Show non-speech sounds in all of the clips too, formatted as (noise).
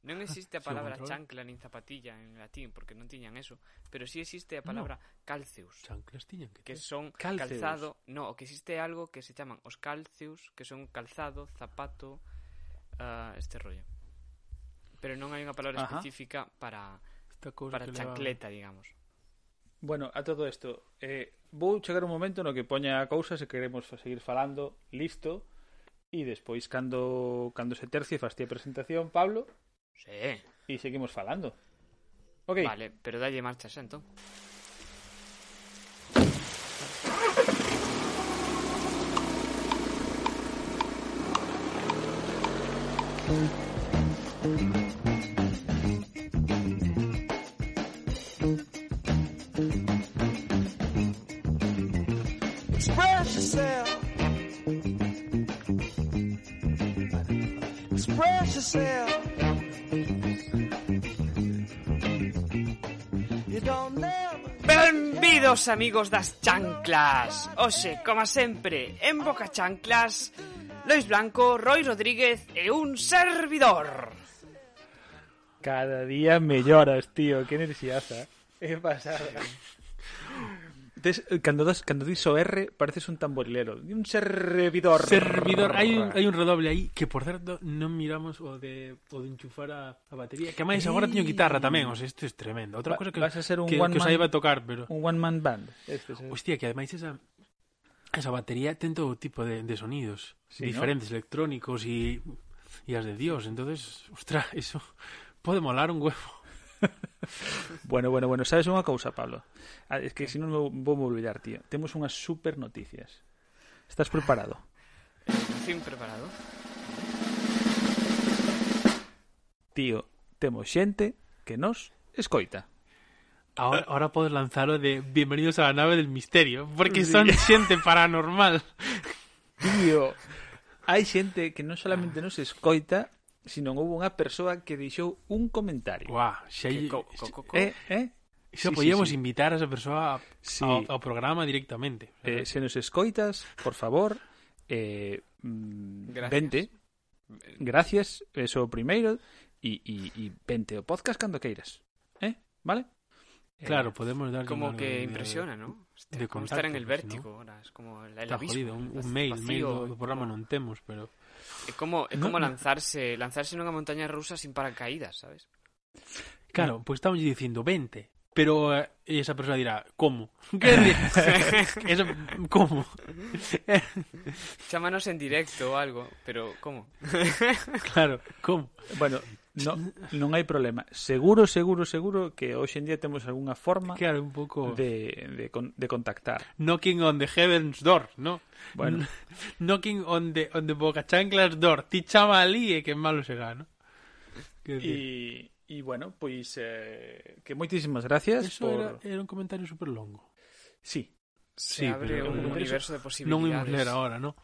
Non existe a (laughs) palabra chancla nin zapatilla en latín, porque non tiñan eso, pero si sí existe a palabra no. calceus. Chanclas tiñan que ter. Que son calceus. calzado, no, o que existe algo que se chaman os calceus, que son calzado, zapato, uh, este rollo. Pero non hai unha palabra Ajá. específica para para chancleta, digamos. Bueno, a todo isto, eh, vou chegar un momento no que poña a cousa se queremos seguir falando, listo, e despois cando cando se tercie a presentación, Pablo, Sí. e seguimos falando. Ok, Vale, pero dalle marcha xa, entón. Express Benvidos amigos das chanclas Oxe, como sempre, en Boca Chanclas Lois Blanco, Roy Rodríguez e un servidor cada día melloras, tío, que energiaza. É pasada. (laughs) Tes, cando, das, cando dis o R, pareces un tamborilero. Un servidor. Servidor, hai un, hai un redoble aí que por certo non miramos o de o de enchufar a, a batería, que máis agora teño guitarra tamén, o sea, isto é tremendo. Outra Va- cosa que vas a ser un que, one que man- saiba tocar, pero Un one man band. Este, es- hostia, que ademais esa esa batería ten todo tipo de, de sonidos Sí, diferentes, electrónicos y y as de Dios, entonces, ostra, eso pode molar un huevo. (laughs) Bueno, bueno, bueno, sabes unha cousa, Pablo? Ah, es que se non vou, me olvidar, tío. Temos unhas super noticias. Estás preparado? eh, Fin preparado Tío, temos xente que nos escoita. Ahora, ahora podes lanzalo de Bienvenidos a la nave del misterio, porque son xente paranormal. Tío, hai xente que non solamente nos escoita, sino houve unha persoa que deixou un comentario. Uá, xa... Co, co, co, co. Eh, eh? Xa sí, podíamos sí, sí. invitar a esa persoa a, sí. ao, ao programa directamente. Eh, se nos escoitas, por favor, eh, mm, Gracias. vente. Gracias, eso primeiro, e, e, e vente o podcast cando queiras. Eh? Vale? Eh, claro, podemos dar como que impresiona, ¿no? De, de estar en el vértigo, ¿no? ahora es como la, la jodido, un, un mail, vacío, mail do, do programa non temos, pero Es como, es como lanzarse, lanzarse en una montaña rusa sin paracaídas, ¿sabes? Claro, pues estamos diciendo 20. Pero eh, esa persona dirá, ¿cómo? (laughs) (laughs) ¿Cómo? Llámanos en directo o algo, pero ¿cómo? claro, ¿cómo? Bueno, No, non hai problema. Seguro, seguro, seguro que hoxe en día temos algunha forma claro, un pouco... de, de, de contactar. Knocking on the heaven's door, no? Bueno. Knocking on the, on the boca chanclas door. Ti chama ali e que malo será, no? E, e bueno, pois eh, que moitísimas gracias Eso por... era, era un comentario super longo. Sí. Se sí, abre pero... un universo de posibilidades. Non imos ler agora, ¿no?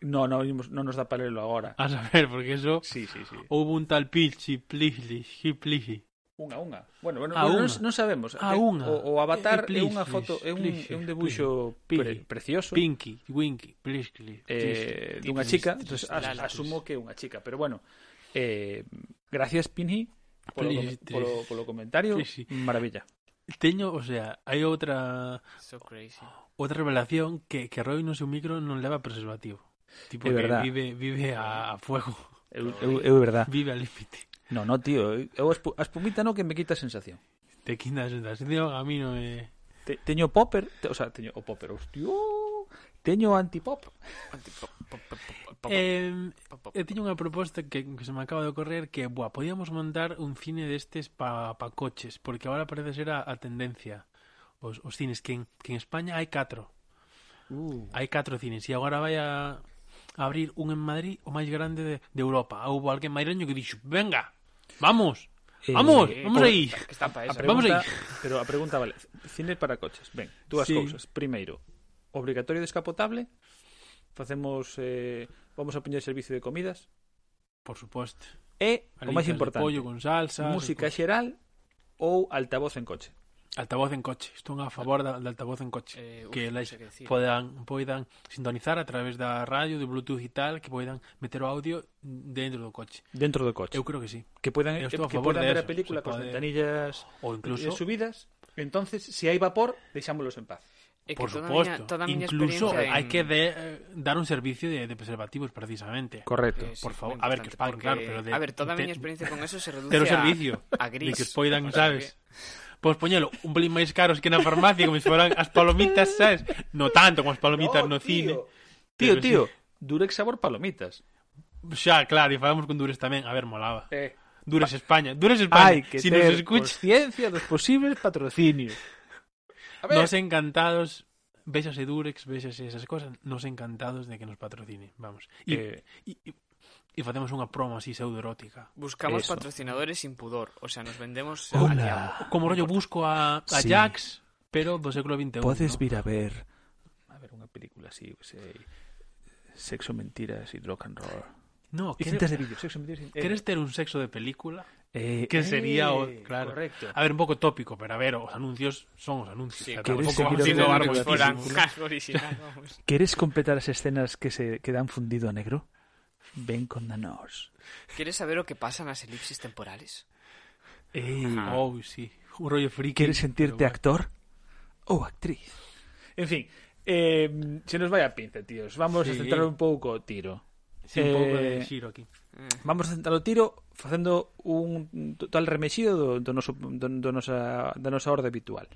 No, no, non nos dá para lelo agora. A saber, porque eso... Sí, sí, sí. Houve un tal Pilchi, Pliji, Pliji. Unha, unha. Bueno, bueno, bueno non, non sabemos. A unha. O, o avatar eh, eh, é, é, unha foto, é un, é un debuxo pre, precioso. Pinky, Winky, Plishkli. Eh, dunha chica, entonces, as, asumo que é unha chica, pero bueno, eh, gracias Pinky, polo, polo, polo comentario, sí, maravilla. Teño, o sea, hai outra so crazy. outra revelación que que Roy no seu micro non leva preservativo. Tipo é verdad. vive, vive a, a fuego. Eu, eu, eu é verdad. Vive al límite. No, no, tío, eu a espumita no que me quita a sensación. Te quita a sensación, a mí non me... Te, teño popper, te, o sea, teño o popper, hostia, teño antipop. Antipop. Eh, eh, teño unha proposta que, que se me acaba de ocorrer que, buah, podíamos montar un cine destes pa, pa coches, porque agora parece ser a, a tendencia os, os cines que en, que en España hai catro. Uh. Hai catro cines e agora vai a abrir un en Madrid o máis grande de, de Europa. Houve alguén madrileño que dixo, venga, vamos, Eh, vamos, eh, vamos aí. Está para. A pregunta, vamos aí. Pero a pregunta vale, cine para coches. Ben, dúas sí. cousas. Primeiro, obrigatorio descapotable? Facemos eh, vamos a poñer servicio de comidas? Por suposto. E, Alitas o máis importante, pollo con salsa, música xeral ou altavoz en coche? Altavoz en coche, estou a favor da, da altavoz en coche eh, uf, Que les que podan, podan sintonizar a través da radio, do bluetooth e tal Que podan meter o audio dentro do coche Dentro do coche Eu creo que sí Que podan, eh, que podan ver a película con pode... ventanillas o incluso... subidas Entonces, se si hai vapor, deixámoslos en paz É Por suposto. Miña, toda miña Incluso en... hai que de, eh, dar un servicio de, de preservativos precisamente. Correcto. Eh, sí, por favor, a ver que os paguen, porque... claro, pero de, A ver, toda a miña experiencia con eso se (laughs) reduce pero servicio, a, a gris. De que os poidan, (laughs) sabes? Que... Pois poñelo un pelín máis caros que na farmacia como se foran as palomitas, sabes? No tanto como as palomitas no, cine. Tío, Pero tío, Durex sabor palomitas. Xa, claro, e falamos con Dures tamén. A ver, molaba. Eh, Dures España. Dures España. hai que si ter nos escucha, consciencia dos posibles patrocinios. A ver, nos encantados Véxase Durex, véxase esas cosas Nos encantados de que nos patrocine Vamos E, eh, e facemos unha promo así pseudoerótica Buscamos Eso. patrocinadores sin pudor. O sea, nos vendemos Hola. al diablo. Como rollo busco a, a Sí. Jax Pero do século XXI podes ¿no? vir a ver a ver unha película así, que sei, sexo, mentiras e rock and roll. No, quere- cintas de vídeo, sexo, mentiras e... queres ter un sexo de película eh, que sería eh, claro. Correcto. A ver, un pouco tópico Pero a ver, os anuncios son os anuncios Sí, o sea, ¿queres tampouco vamos a seguir innovar ordenando que fueran moitísimo. algo original, vamos. ¿Quieres completar as escenas que se quedan fundido a negro? Ven, condanos. ¿Quieres saber lo que pasa nas las elipsis temporales? Eh, oh, sí. Un rollo friki. ¿Quieres sentirte bueno. actor o actriz? En fin, eh, se nos vaya pinza, tíos. Vamos sí. a centrar un pouco tiro. Sí, eh, un pouco de eh, xiro aquí. Eh. Vamos a centrar o tiro facendo un total remexido do, do, noso, do, do nosa, da nosa orde habitual.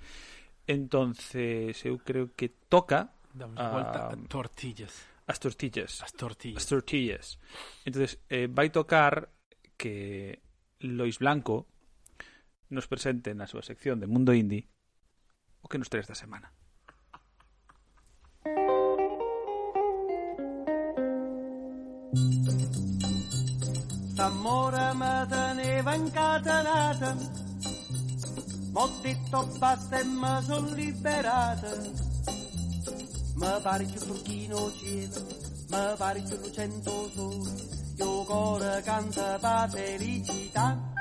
Entonces, eu creo que toca... Damos a, vuelta a tortillas. As tortillas. As tortillas As tortillas. Entonces, eh, vai tocar que Lois Blanco nos presente na súa sección de Mundo Indie o que nos trae esta semana. S'amore me teneva incatenata, m'ho detto basta e me son liberata. ma pare più turchino cielo, ma pare più lucento sole, io cuore canta per felicità.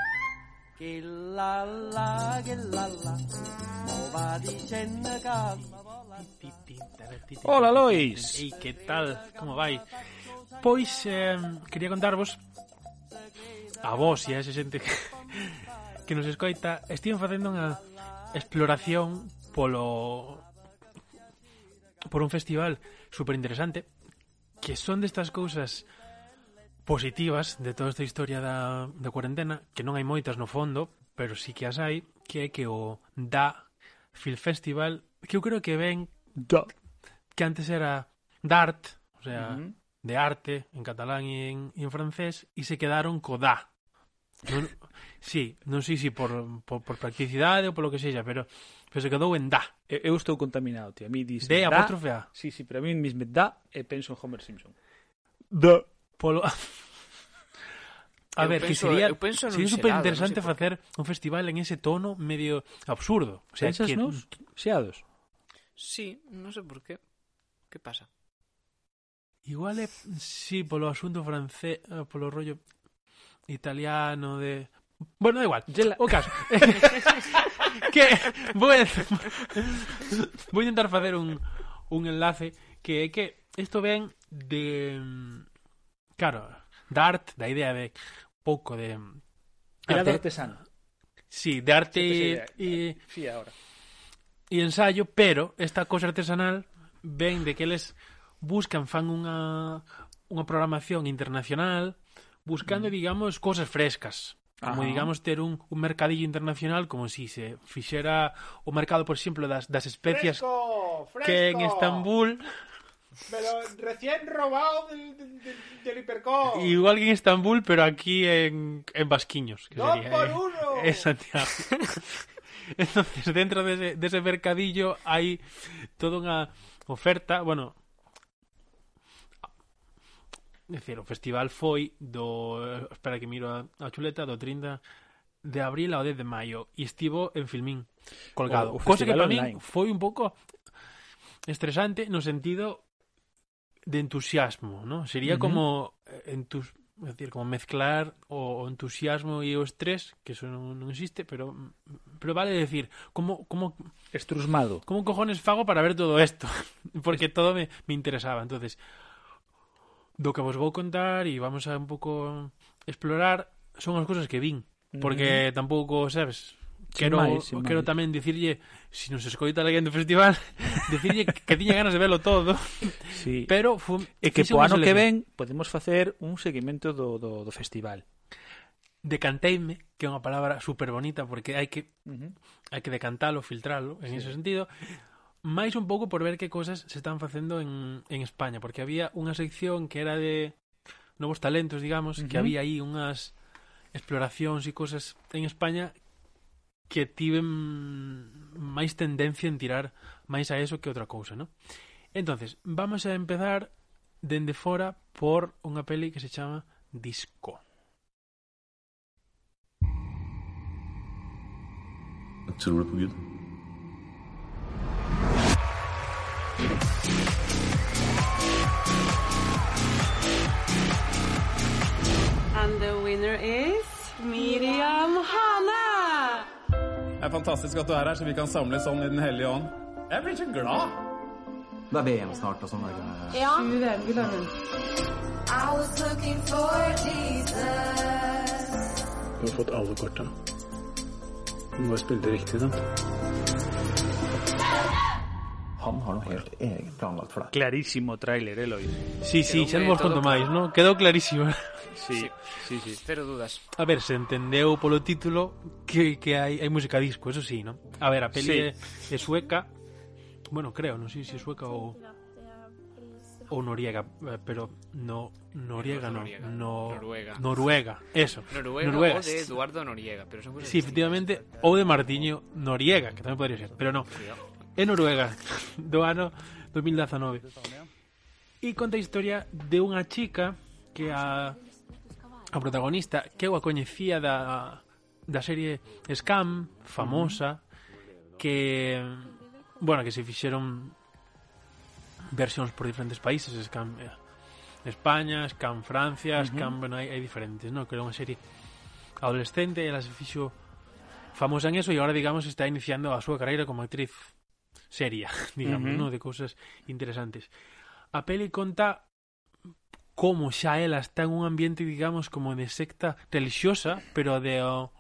Che la la, che la la, mo va dicendo che... Hola Lois. E que tal, como vai? Pois, eh, quería contarvos A vos e a esa xente que, que nos escoita. Estiven facendo unha exploración polo por un festival súper interesante que son destas cousas positivas de toda esta historia da, da cuarentena que non hai moitas no fondo pero sí que as hai que é que o da Film Festival que eu creo que ven da. que antes era d'art o sea, uh -huh. de arte en catalán e en, e en francés e se quedaron co da non, sí, non sei se por, por, por practicidade ou polo que sexa pero Pero se quedou en da. Eu estou contaminado, tío. A mí dice D apóstrofe A. Sí, sí, pero a mí mismo da e penso en Homer Simpson. Da. Polo... (laughs) A eu ver, penso, que sería, eu penso sería super interesante no sé facer un festival en ese tono medio absurdo. O sea, Pensas que... nos xeados? Sí, non sei sé por qué. Que pasa? Igual é, sí, polo asunto francés, eh, polo rollo italiano de Bueno, da igual. Gela... O caso. (laughs) que vou, a... vou intentar facer un, un enlace que é que isto ven de claro, da arte, da idea de pouco de era arte... de artesano. Sí, de arte e eh, sí, ahora. E ensayo, pero esta cosa artesanal ven de que eles buscan fan unha unha programación internacional buscando, mm. digamos, cosas frescas. Como, Ajá. digamos, ter un, un mercadillo internacional como si se fixera o mercado, por exemplo, das, das especias fresco, fresco. que en Estambul... Pero recién robado del, del, del hipercor. Igual que en Estambul, pero aquí en, en Basquiños. Que ¡Dos sería, por eh, uno! En Santiago. (laughs) Entonces, dentro de ese, de ese mercadillo hai toda unha oferta, bueno, É dicir, o festival foi do... Espera que miro a, a chuleta, do 30 de abril ao 10 de maio e estivo en Filmín colgado. O- o Cosa que para min online. foi un pouco estresante no sentido de entusiasmo, ¿no? Sería Ujú. como eh, entus... é dicir, como mezclar o, o entusiasmo e o estrés, que eso non, non existe, pero pero vale decir, como como Estrusmado. como cojones fago para ver todo isto? (laughs) Porque todo me, me interesaba. Entonces, do que vos vou contar e vamos a un pouco explorar son as cousas que vin, porque mm tampouco, sabes, quero sin máis, sin quero máis. tamén dicirlle se si nos escoita alguén do festival (laughs) dicirlle que, que tiña ganas de velo todo sí. pero fu, e que po ano que ven podemos facer un seguimento do, do, do festival decanteime, que é unha palabra super bonita porque hai que uh -huh. hai que decantalo, filtralo en sí. ese sentido máis un pouco por ver que cousas se están facendo en, en España, porque había unha sección que era de novos talentos, digamos, uh -huh. que había aí unhas exploracións e cousas en España que tiven máis tendencia en tirar máis a eso que outra cousa, ¿no? Entonces, vamos a empezar dende fora por unha peli que se chama Disco. Hatırlar bugün And the winner is Miriam Hane. Det er fantastisk at du er her, så vi kan samles sånn i Den hellige ånd. Jeg blir så glad. Det er VM snart og sånn. Ja. I was looking for Jesus. Du har fått alle korta. Du må bare spille det riktig, sant? Han har noe helt eget planlagt for deg. Clarísimo tráiler, Eloy. Sí, sí, non moi vos conto máis, claro. ¿no? Quedou clarísimo. Sí, sí, sí. Cero dudas. A ver, se entendeu polo título que, que hai, hai música disco, eso sí, ¿no? A ver, a peli Sí. é, é sueca, bueno, creo, non sei se é sueca ou ou noriega, eh, pero no noriega no, Noriega. no Noruega. Noruega, eso. Noruega, Noruega. o de Eduardo Noriega, pero son cosas Sí, efectivamente, ou de Martiño Noriega, que tamén podría ser, pero no. Cuidado. en Noruega (laughs) do ano 2019 e conta a historia de unha chica que a, a protagonista que eu a coñecía da, da serie Scam famosa que bueno, que se fixeron versións por diferentes países Scam eh, España, Scam Francia, Scam, uh -huh. bueno, hai, hai diferentes, no? Que era unha serie adolescente, ela se fixo famosa en eso e agora, digamos, está iniciando a súa carreira como actriz seria, (laughs) digamos, uh -huh. no? de cousas interesantes. A peli conta como xa ela está en un ambiente, digamos, como de secta religiosa, pero de o,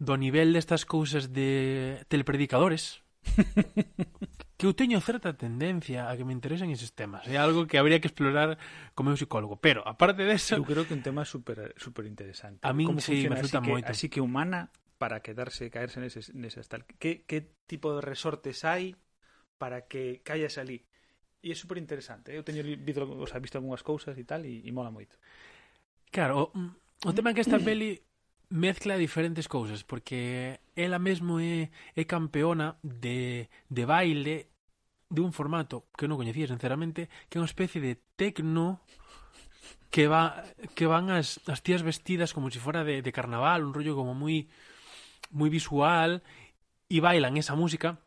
do nivel destas cousas de telepredicadores. (laughs) que eu teño certa tendencia a que me interesen eses temas. É algo que habría que explorar como eu psicólogo. Pero, aparte de eso... Eu creo que un tema super, super interesante. A min, sí, me fruta moito. Así que humana para quedarse, caerse en ese, en que ¿Qué, ¿Qué, tipo de resortes hay para que caia ali? E é super interesante. Eu ¿eh? teño visto, o sea, visto algunhas cousas e tal e, e mola moito. Claro, o, o tema é que esta peli mezcla diferentes cousas porque ela mesmo é, é campeona de, de baile de un formato que eu non coñecía sinceramente que é unha especie de tecno que va que van as, as tías vestidas como se si fora de, de carnaval un rollo como moi muy moi visual e bailan esa música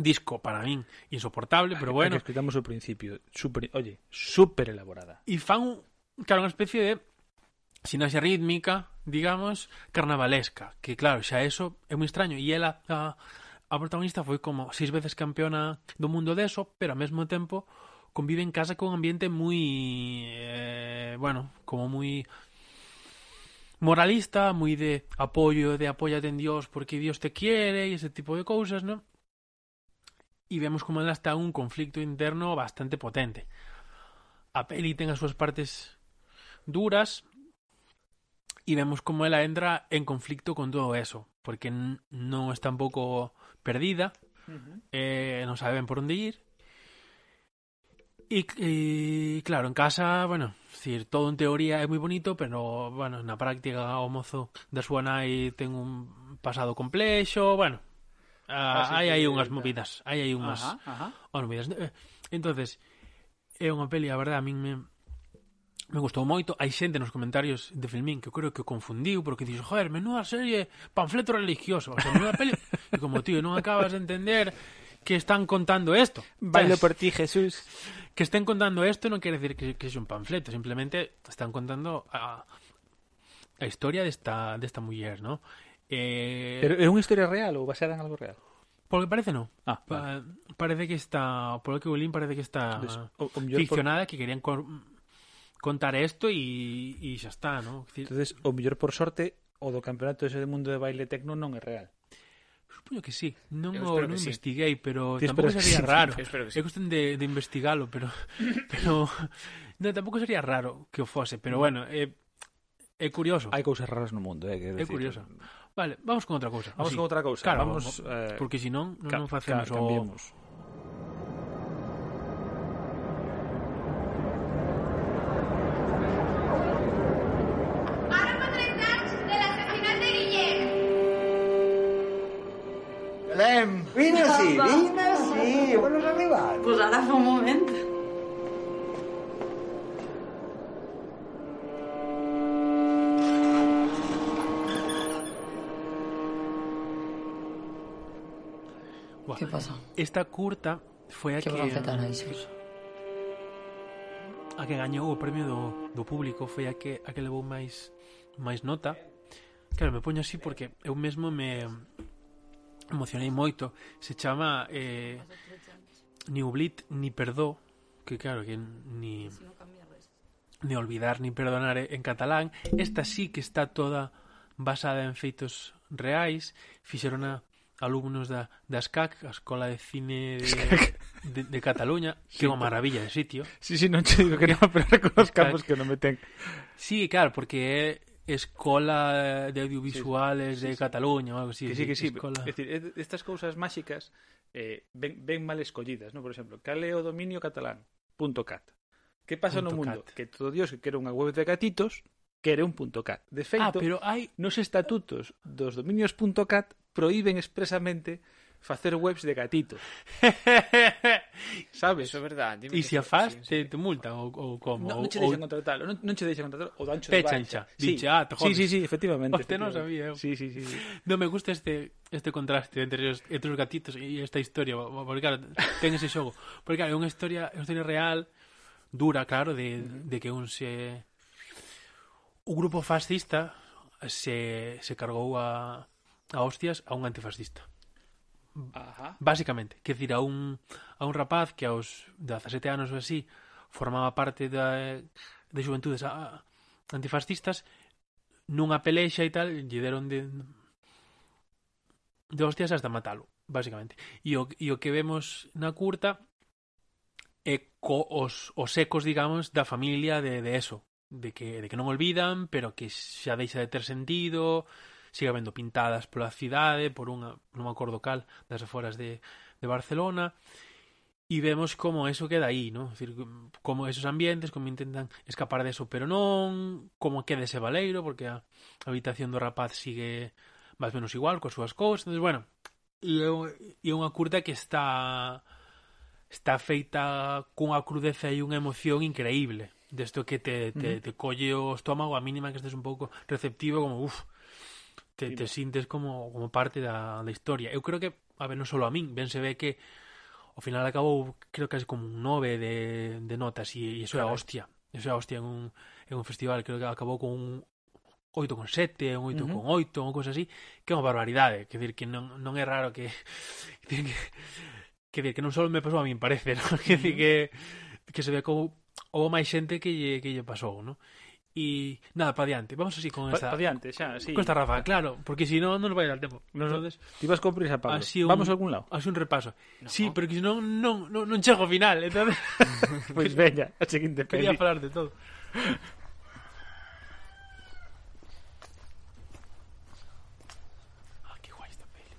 disco para min insoportable, pero bueno. Que escritamos ao principio, super, oye, super elaborada. E fan un, claro, unha especie de sinaxe rítmica, digamos, carnavalesca, que claro, xa eso é moi extraño e ela a, a protagonista foi como seis veces campeona do mundo deso, pero ao mesmo tempo convive en casa con un ambiente moi eh, bueno, como moi moralista, moi de apoio, de apóyate en Dios porque Dios te quiere e ese tipo de cousas, ¿no? E vemos como está en un conflicto interno bastante potente. A peli ten as súas partes duras e vemos como ela entra en conflicto con todo eso, porque n- non está un pouco perdida, eh, non saben por onde ir. E, e claro, en casa, bueno, decir, todo en teoría é moi bonito, pero bueno, na práctica o mozo da súa nai ten un pasado complexo, bueno, ah, hai aí unhas movidas, hai aí unhas ajá, ajá. movidas. Eh, entonces, é unha peli, a verdade, a min me me gustou moito, hai xente nos comentarios de Filmín que eu creo que o confundiu porque dixo, joder, menuda serie, panfleto religioso, o sea, menuda peli, (laughs) e como tío, non acabas de entender que están contando esto. Bailo por ti, Jesús. Que estén contando esto no quiere decir que, que es un panfleto, simplemente están contando a, la historia de esta, de esta mujer, ¿no? Eh... ¿Pero es una historia real o basada en algo real? Porque parece no. Ah, vale. pa parece que está. Por lo que Bolín parece que está Entonces, o, o ficcionada, por... que querían contar esto y, y xa está, ¿no? Decir... Entonces, o mellor por sorte, o do campeonato ese mundo de baile tecno non é real. Supoño que sí. Non eu o non sí. investiguei, pero Te tampouco sería sí. raro. (laughs) Que sí. É cuestión de, de investigalo, pero (laughs) pero non, tampouco sería raro que o fose, pero mm. bueno, é, é curioso. Hai cousas raras no mundo, eh, que É curioso. Vale, vamos con outra cousa. Vamos Así. con outra cousa. Claro, vamos, vamos eh, porque se non, non facemos ca, o, Belém. Vine sí, vine sí. Buenos arribat. Pues ara fa un momento. ¿Qué pasa? Esta curta foi a que, que afetar a isos? A que gañou o premio do, do público foi a que a que levou máis máis nota. Claro, me poño así porque eu mesmo me emocionei moito. Se chama eh, ni oblit ni perdó que claro que ni ni olvidar ni perdonar en catalán. Esta sí que está toda basada en feitos reais. Fixeron a alumnos da, da SCAC, a Escola de Cine de, de, de Cataluña, sí, (laughs) que é unha maravilla de sitio. Sí, sí, non che digo que non, (laughs) pero con os campos que non me ten. Sí, claro, porque é, Escola eh, de Audiovisuales sí, sí, de sí, Cataluña ou algo así. Que sí, que sí. Escola... Es decir, estas cousas máxicas eh, ben, ben mal escollidas, ¿no? Por exemplo, cale o dominio catalán? Punto .cat. Que pasa punto no mundo? Cat. Que todo Dios que quere unha web de gatitos quere un punto .cat. De ah, feito, ah, pero hai... nos estatutos dos dominios punto .cat proíben expresamente facer webs de gatito. (laughs) Sabes? Eso é verdade. E se a faz, sí, te, te multan ou, ou como? Non, non che deixan contratalo, non, non che deixan contratalo o dancho Pechan xa, dixe, sí. ah, te jodes. Sí, sí, sí, efectivamente. Hostia, non sabía eu. Sí, sí, sí, sí. Non me gusta este este contraste entre os, entre os gatitos e esta historia, porque claro, ten ese xogo. Porque claro, é unha historia, é unha historia real, dura, claro, de, de que un se... Un grupo fascista se, se cargou a, a hostias a un antifascista. Ajá. Básicamente, que decir, a un, a un rapaz que aos 17 anos ou así formaba parte da, de xuventudes a, antifascistas nunha pelexa e tal lle deron de, de hostias hasta matalo básicamente. E o, e o que vemos na curta é co, os, os ecos, digamos, da familia de, de eso, de que, de que non olvidan, pero que xa deixa de ter sentido, sigue habendo pintadas pola cidade, por unha, non me acordo cal, das aforas de, de Barcelona, e vemos como eso queda aí, ¿no? Es decir, como esos ambientes, como intentan escapar de eso, pero non, como queda ese valeiro, porque a habitación do rapaz sigue máis menos igual, coas súas cousas, entonces, bueno, e é unha curta que está está feita cunha crudeza e unha emoción increíble, desto que te, te, uh -huh. te colle o estómago a mínima que estés un pouco receptivo, como, uff, te, te sintes como, como parte da, da historia. Eu creo que, a ver, non só a min, ben se ve que ao final acabou, creo que é como un 9 de, de notas e, e iso é a hostia. Iso é a hostia en un, en un festival, creo que acabou con un 8,7, un 8,8, uh -huh. unha cousa así, que é unha barbaridade, Quer dizer, que non, non é raro que (laughs) que, que, que non só me pasou a min, parece, ¿no? que, uh -huh. que que se ve como houve máis xente que lle, que lle pasou, ¿no? E nada, para diante, vamos así con esta. Para diante, xa, sí. Con esta Rafa, claro, porque si no, non nos vai dar tempo. Nos entonces Ti vas con prisa, Pablo. Así un, vamos a algún lado. Así un repaso. No. Sí, pero que si non non non, non chego ao final, entonces. (laughs) pois pues veña, a seguinte (laughs) peli. Quería falar de todo. (laughs) ah, que guai esta peli.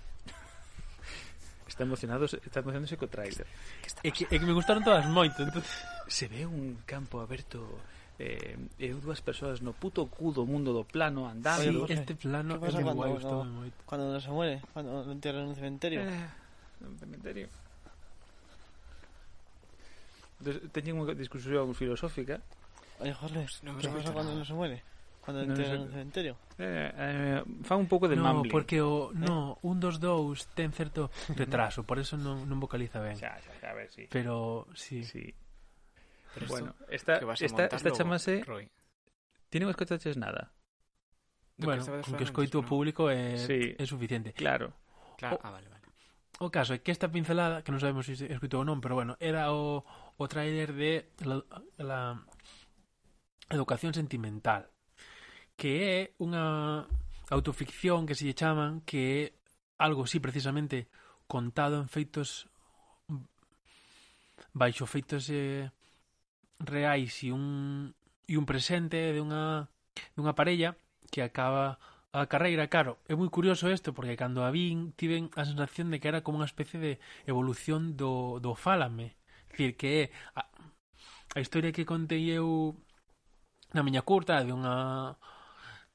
Está emocionado, está emocionándose co trailer. É que, é que me gustaron todas moito, entonces se ve un campo aberto eh, eu dúas persoas no puto cu do mundo do plano andando sí, este plano é pasa cuando, guai, no, moito. cando se muere cando lo entierran no cementerio eh, no cementerio teñen unha discusión filosófica Oye, Jorge, no, que pasa cando no se muere? Cando no, entera no cementerio. Eh, eh, fa un pouco de no, mumbling. porque o, ¿Eh? no, un dos dous ten certo retraso, por eso non, non vocaliza ben. Xa, xa, xa, a ver, sí. Pero, sí. sí. Pero bueno, esta, que vas a esta, esta chamase... Roy. Tiene unhas cotaches nada. Do bueno, que con que escoito o no? público é, sí, é suficiente. Claro. claro. O, ah, vale, vale. O caso é que esta pincelada, que non sabemos se si escoito ou non, pero bueno, era o, o trailer de la, la educación sentimental, que é unha autoficción que se lle chaman, que é algo, sí, precisamente, contado en feitos baixo feitos eh, reais e un, e un presente de unha, dunha parella que acaba a carreira, claro, é moi curioso isto porque cando a vin tiven a sensación de que era como unha especie de evolución do, do Fálame. Dicir, que é a, a historia que contei eu na miña curta de unha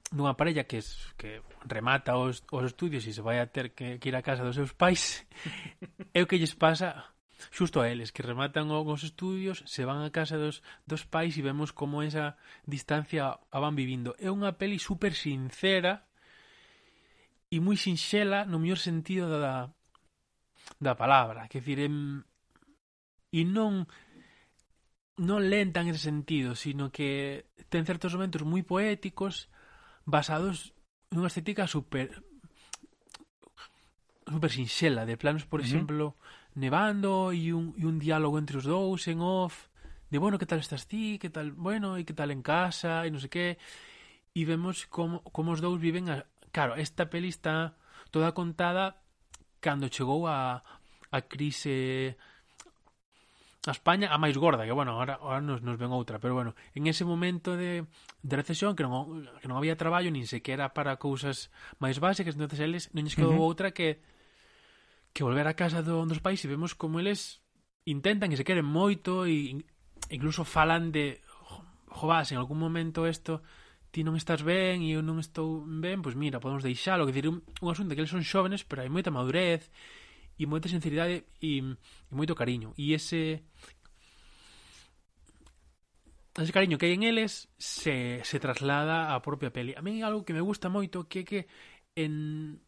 dunha parella que es, que remata os, os estudios e se vai a ter que, que ir a casa dos seus pais (laughs) é o que lles pasa Xusto a eles, que rematan os estudios, se van a casa dos, dos pais e vemos como esa distancia a van vivindo. É unha peli super sincera e moi sinxela no mellor sentido da, da palabra. Que dicir, em, e non non lenta en ese sentido, sino que ten certos momentos moi poéticos basados nunha estética super super sinxela de planos, por uh -huh. exemplo, nevando e un, e un diálogo entre os dous en off de, bueno, que tal estás ti, que tal, bueno, e que tal en casa, e non sei que. E vemos como, como os dous viven... A... Claro, esta peli está toda contada cando chegou a, a crise eh, a España a máis gorda, que bueno, ahora, ahora nos, nos ven outra, pero bueno, en ese momento de, de recesión que non, que non había traballo nin sequera para cousas máis básicas, entonces eles non lles quedou uh -huh. outra que que volver a casa do, dos pais e vemos como eles intentan e se queren moito e incluso falan de jovás, en algún momento isto ti non estás ben e eu non estou ben, pois mira, podemos deixalo, que decir, un, un asunto que eles son xóvenes, pero hai moita madurez e moita sinceridade e, e moito cariño. E ese ese cariño que hai en eles se, se traslada á propia peli. A mí algo que me gusta moito que é que en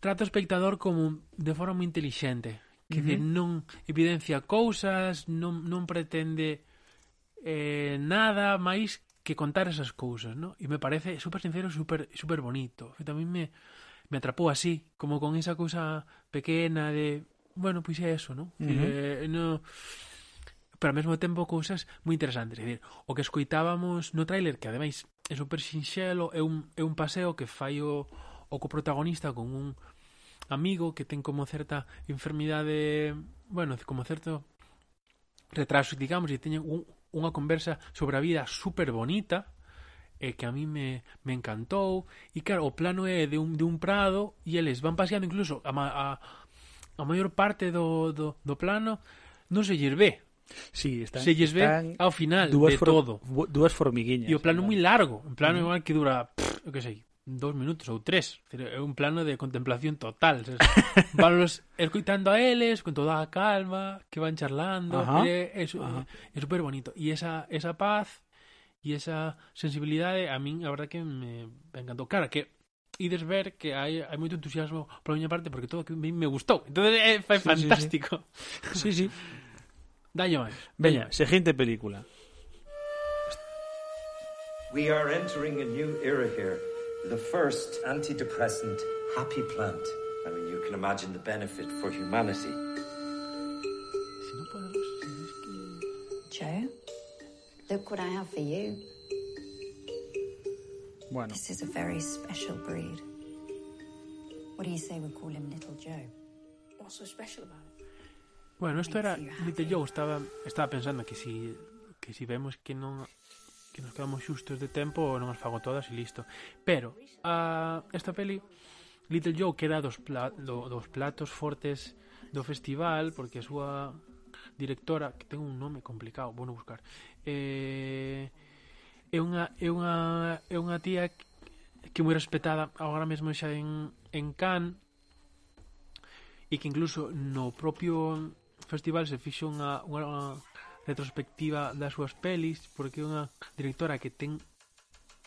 trata o espectador como de forma moi intelixente, que uh -huh. Non evidencia cousas, non, non pretende eh, nada máis que contar esas cousas, ¿no? E me parece super sincero, super, super bonito. E tamén me, me atrapou así, como con esa cousa pequena de, bueno, pois pues é eso, ¿no? Uh -huh. eh, no pero ao mesmo tempo cousas moi interesantes. É dicir, o que escoitábamos no tráiler, que ademais é super sinxelo, é un, é un paseo que fai o, o co protagonista con un amigo que ten como certa enfermidade, bueno, como certo retraso, digamos, e teñen un, unha conversa sobre a vida super bonita e que a mí me, me encantou e claro, o plano é de un, de un prado e eles van paseando incluso a, a, a maior parte do, do, do plano non se lles ve Sí, están, se lles ve ao final de todo. Dúas formiguiñas. E o plano moi largo, en plano mm. igual que dura, pff, que sei, dos minutos ou tres É un plano de contemplación total (laughs) van los escoitando a eles con toda a calma que van charlando Ajá. é, é, su- Ajá. é super bonito e esa, esa paz e esa sensibilidade a min a verdad que me, me encantou claro que ides ver que hai, hai moito entusiasmo pola miña parte porque todo que a mí me gustou entonces é, é Sí, sí, sí. fantástico (laughs) Sí, sí. dalle máis Veña, seguinte película. We are entering a new era here. The first antidepressant happy plant. I mean, you can imagine the benefit for humanity. Joe, look what I have for you. Bueno, This is a very special breed. What do you say we call him Little Joe? What's so special about it? Bueno, esto era Little Joe, estaba estaba pensando que si que si vemos que non que nos quedamos xustos de tempo ou non as fago todas e listo. Pero a esta peli Little Joe que era dos, pla, do, dos platos fortes do festival porque a súa directora que ten un nome complicado, bueno buscar. Eh, é unha é unha é unha tía que moi respetada agora mesmo xa en en Cannes e que incluso no propio festival se fixo unha, unha retrospectiva das súas pelis porque é unha directora que ten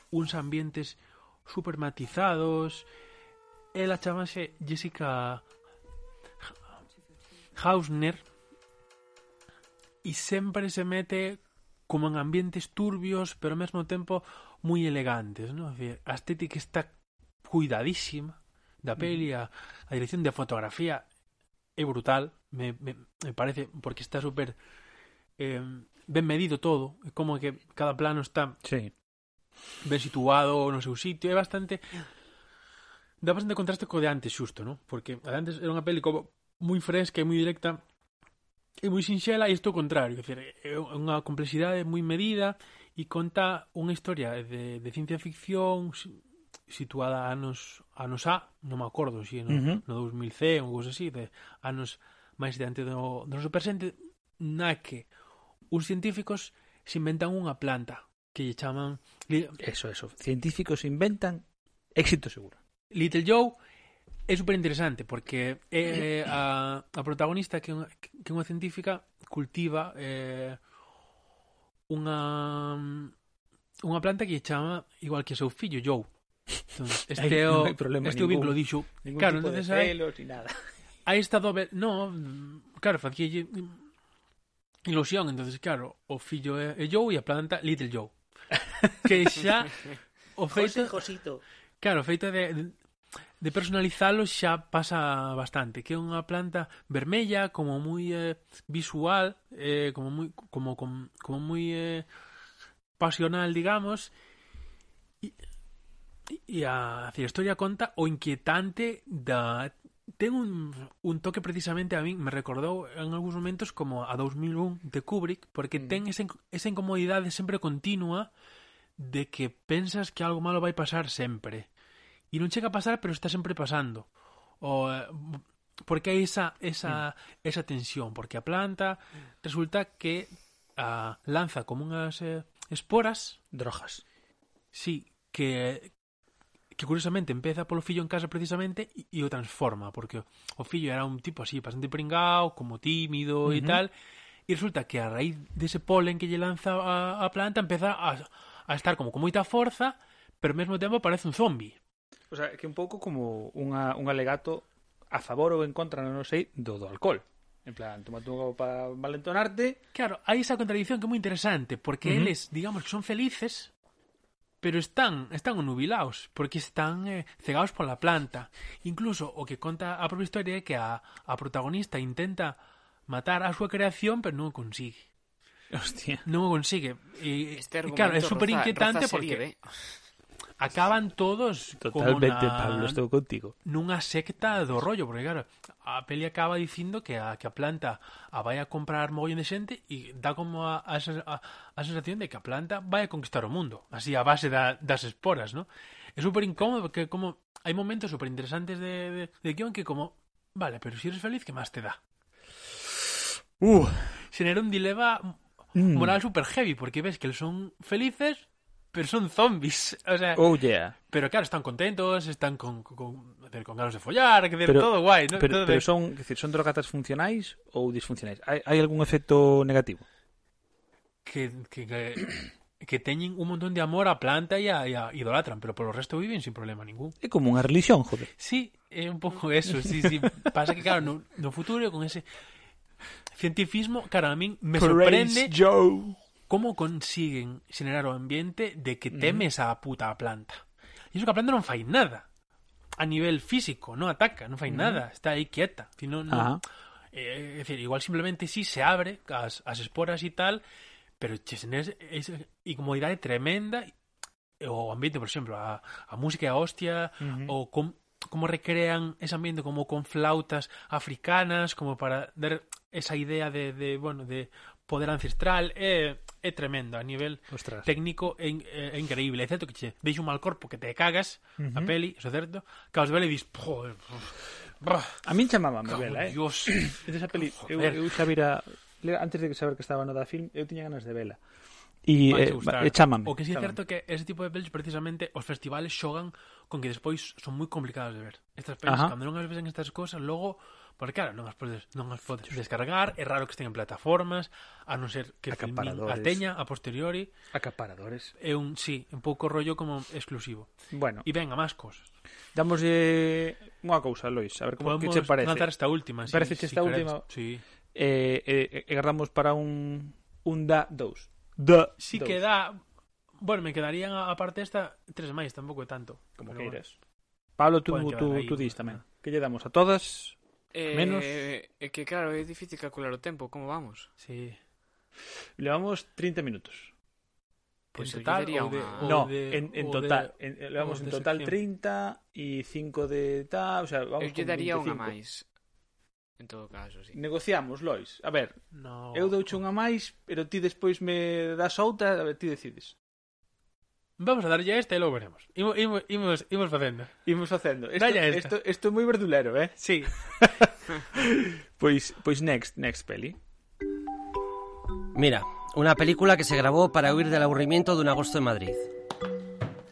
uns ambientes super matizados ela chamase Jessica Hausner e sempre se mete como en ambientes turbios pero ao mesmo tempo moi elegantes ¿no? a estética está cuidadísima da peli a, a dirección de fotografía é brutal me, me, me parece porque está super eh, ben medido todo, é como que cada plano está sí. ben situado no seu sitio, é bastante dá bastante contraste co de antes xusto, non? Porque a de antes era unha peli como moi fresca e moi directa e moi sinxela e isto o contrario, é, dicir, é unha complexidade moi medida e conta unha historia de, de ciencia ficción situada anos anos A, non me acordo si no, uh -huh. no 2000 C ou cousa así, de anos máis diante do, do noso presente na que uns científicos se inventan unha planta que lle chaman... Eso, eso. Científicos inventan éxito seguro. Little Joe é super interesante porque é, a, a protagonista que, unha, que unha científica cultiva eh, unha unha planta que lle chama igual que o seu fillo Joe. Entonces, (laughs) este o, no problema, este ningún, o vínculo dixo. Claro, entonces hai, nada. Hai esta doble, no, claro, facía ilusión, entonces claro, o fillo é, é Joe e a planta Little Joe. (laughs) que xa o feito Josito. Claro, o feito de de personalizalo xa pasa bastante, que é unha planta vermella como moi eh, visual, eh, como moi como como, como moi eh, pasional, digamos. E, e a, a historia conta o inquietante da ten un, un toque precisamente a min me recordou en algúns momentos como a 2001 de Kubrick porque mm. ten esa, esa incomodidade sempre continua de que pensas que algo malo vai pasar sempre e non chega a pasar pero está sempre pasando o, porque hai esa, esa, mm. esa tensión porque a planta resulta que a, lanza como unhas eh, esporas drogas sí, que, que curiosamente empeza polo fillo en casa precisamente e, e o transforma, porque o, o fillo era un tipo así bastante pringao, como tímido uh -huh. e tal, e resulta que a raíz dese polen que lle lanza a, a planta empeza a, a estar como con moita forza, pero ao mesmo tempo parece un zombi. O sea, que un pouco como unha, un alegato a favor ou en contra, non sei, do, do alcohol. En plan, toma tú para valentonarte. Claro, hai esa contradicción que é moi interesante, porque uh -huh. eles, digamos, que son felices, pero están, están nubilados, porque están eh, cegados pola planta. Incluso o que conta a propia historia é que a, a protagonista intenta matar a súa creación, pero non o consigue. Hostia. Non o consigue. E, este e claro, é super inquietante roza, porque... ¿eh? acaban todos totalmente na, Pablo estou contigo nunha secta do rollo porque claro a peli acaba dicindo que a que a planta a vai a comprar mogollón de xente e dá como a, a, a, a sensación de que a planta vai a conquistar o mundo así a base da, das esporas no é super incómodo porque como hai momentos super interesantes de, de, de guión que como vale pero si eres feliz que máis te dá uh. xenera un dilema mm. moral mm. super heavy porque ves que eles son felices pero son zombies. (laughs) O sea, oh, yeah. Pero claro, están contentos, están con, con, con ganas de follar, que pero, todo guai. ¿no? Pero, todo pero de... son, decir, son drogatas funcionais ou disfuncionais? Hai, hai algún efecto negativo? Que, que, que, (coughs) que teñen un montón de amor a planta e a, e a idolatran, pero polo resto viven sin problema ningún. É como unha religión, joder. Sí, é un pouco eso, sí, sí. Pasa que, claro, no, no futuro con ese cientifismo, claro, a min me Praise sorprende... Joe como consiguen xenerar o ambiente de que Ujú. temes a puta planta. E iso que a planta non fai nada. A nivel físico, non ataca, non fai nada, está aí quieta. Si no, no, eh, é dicir, igual simplemente sí se abre as, as esporas e tal, pero esa incomodidade tremenda o ambiente, por exemplo, a, a música e a hostia, ou com, como recrean ese ambiente como con flautas africanas, como para dar esa idea de, de bueno, de poder ancestral, é, é tremendo a nivel Ostras. técnico é, in, é, é increíble, excepto que che deixa un mal corpo que te cagas uh -huh. a peli, é certo, que aos vele dis, joder, a min chamábame vela, eh. Dios. (clears throat) Esa peli, eu, eu xa vira antes de que saber que estaba no da film, eu tiña ganas de vela. E eh, eh, chámame. O que sí é certo que ese tipo de pelis precisamente os festivales xogan con que despois son moi complicados de ver. Estas pelis, Ajá. cando non as ves en estas cosas, logo Porque claro, non as podes, non as podes descargar, é raro que estén en plataformas, a non ser que Filmin a teña a posteriori. Acaparadores. É un, sí, un pouco rollo como exclusivo. Bueno. E venga, máis cosas. Damos eh, unha cousa, Lois, a ver como Podemos que che parece. Podemos esta última. Si, parece si, esta si última. Sí. Eh, eh, eh, guardamos para un, un da 2. Da Sí dos. que da... Bueno, me quedarían a parte esta tres máis, tampouco é tanto. Como queiras. Bueno. Pablo, tú, tú, tú dis tamén. Que lle damos a todas Eh, Menos... É que claro, é difícil calcular o tempo, como vamos? Sí. Levamos 30 minutos. Pues en total, o de, o no, de, en, en total, de, en, levamos en total sección. 30 y 5 de tal, o sea, vamos eh, Eu lle daría unha máis. En todo caso, sí. Negociamos, Lois. A ver, no, eu douche unha máis, pero ti despois me das outra, a ver, ti decides. Vamos a darlle a esta e logo veremos. Imos, imos, imos, imos facendo. Imos facendo. Isto, Dalle a esta. isto, isto é moi verdulero, eh? Sí. Pois, (laughs) pois next, next peli. Mira, una película que se grabó para huir del aburrimiento de un agosto en Madrid.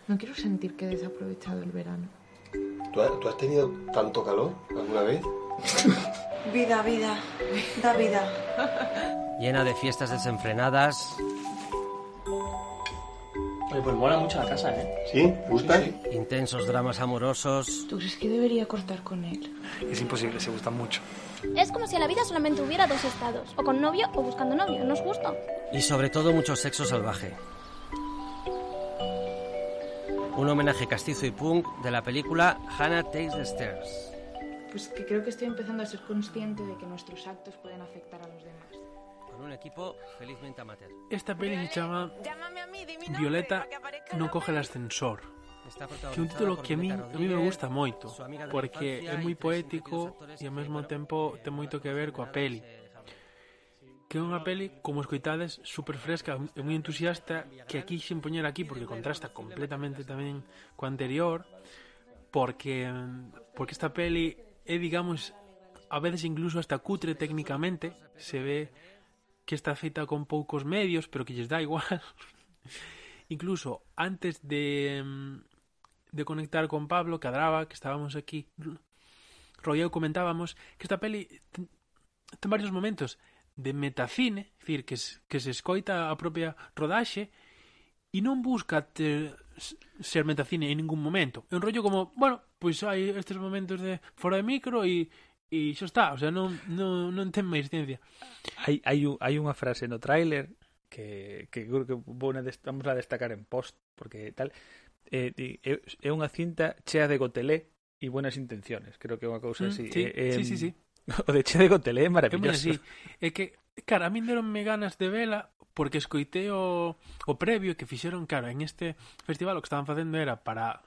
No quiero sentir que he desaprovechado el verano. ¿Tú has, tú has tenido tanto calor alguna vez? (laughs) Vida, vida, da vida. Llena de fiestas desenfrenadas, Oye, pues mola mucho la casa, ¿eh? ¿Sí? ¿Gusta? intensos dramas amorosos, ¿Tú crees que debería cortar con él? Es imposible, se gustan mucho. Es como si en la vida solamente hubiera dos estados, o con novio o buscando novio, ¿no es justo? y sobre todo mucho sexo salvaje. Un homenaje castizo y punk de la película Hannah Takes the Stairs. Pues que creo que estoy empezando a ser consciente de que nuestros actos pueden afectar a los demás. Con un equipo felizmente amateur. Esta peli se chama Violeta non coge el ascensor. Que un título que a mí, a mí me gusta moito porque é moi poético e ao mesmo tempo ten moito que ver coa peli. que é unha peli, como escoitades, super fresca e moi entusiasta que aquí xen poñer aquí porque contrasta completamente tamén co anterior porque porque esta peli é, digamos, a veces incluso hasta cutre técnicamente. Se ve que está feita con poucos medios pero que lles dá igual. Incluso antes de, mm, de conectar con Pablo, que que estábamos aquí, Royeo comentábamos que esta peli ten, ten varios momentos de metacine, é dicir, que, que se escoita a propia rodaxe e non busca ter, ser metacine en ningún momento. É un rollo como, bueno, pois pues hai estes momentos de fora de micro e e xa está, o sea, non, non, non ten máis ciencia. Hai, hai, hai unha frase no tráiler que, que creo que vou na vamos a destacar en post porque tal eh, é, é unha cinta chea de gotelé e buenas intenciones creo que é unha cousa mm, así sí, eh, eh sí, sí, sí. (laughs) o de chea de gotelé é maravilloso é, así. é que cara, a min deronme ganas de vela porque escoitei o, o previo que fixeron, claro, en este festival o que estaban facendo era para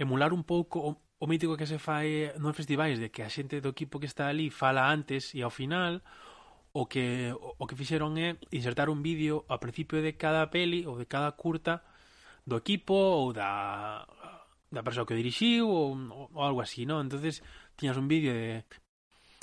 emular un pouco o, o mítico que se fai nos festivais de que a xente do equipo que está ali fala antes e ao final o que o que fixeron é insertar un vídeo ao principio de cada peli ou de cada curta do equipo ou da da persoa que o dirixiu ou, ou algo así, non? Entonces tiñas un vídeo de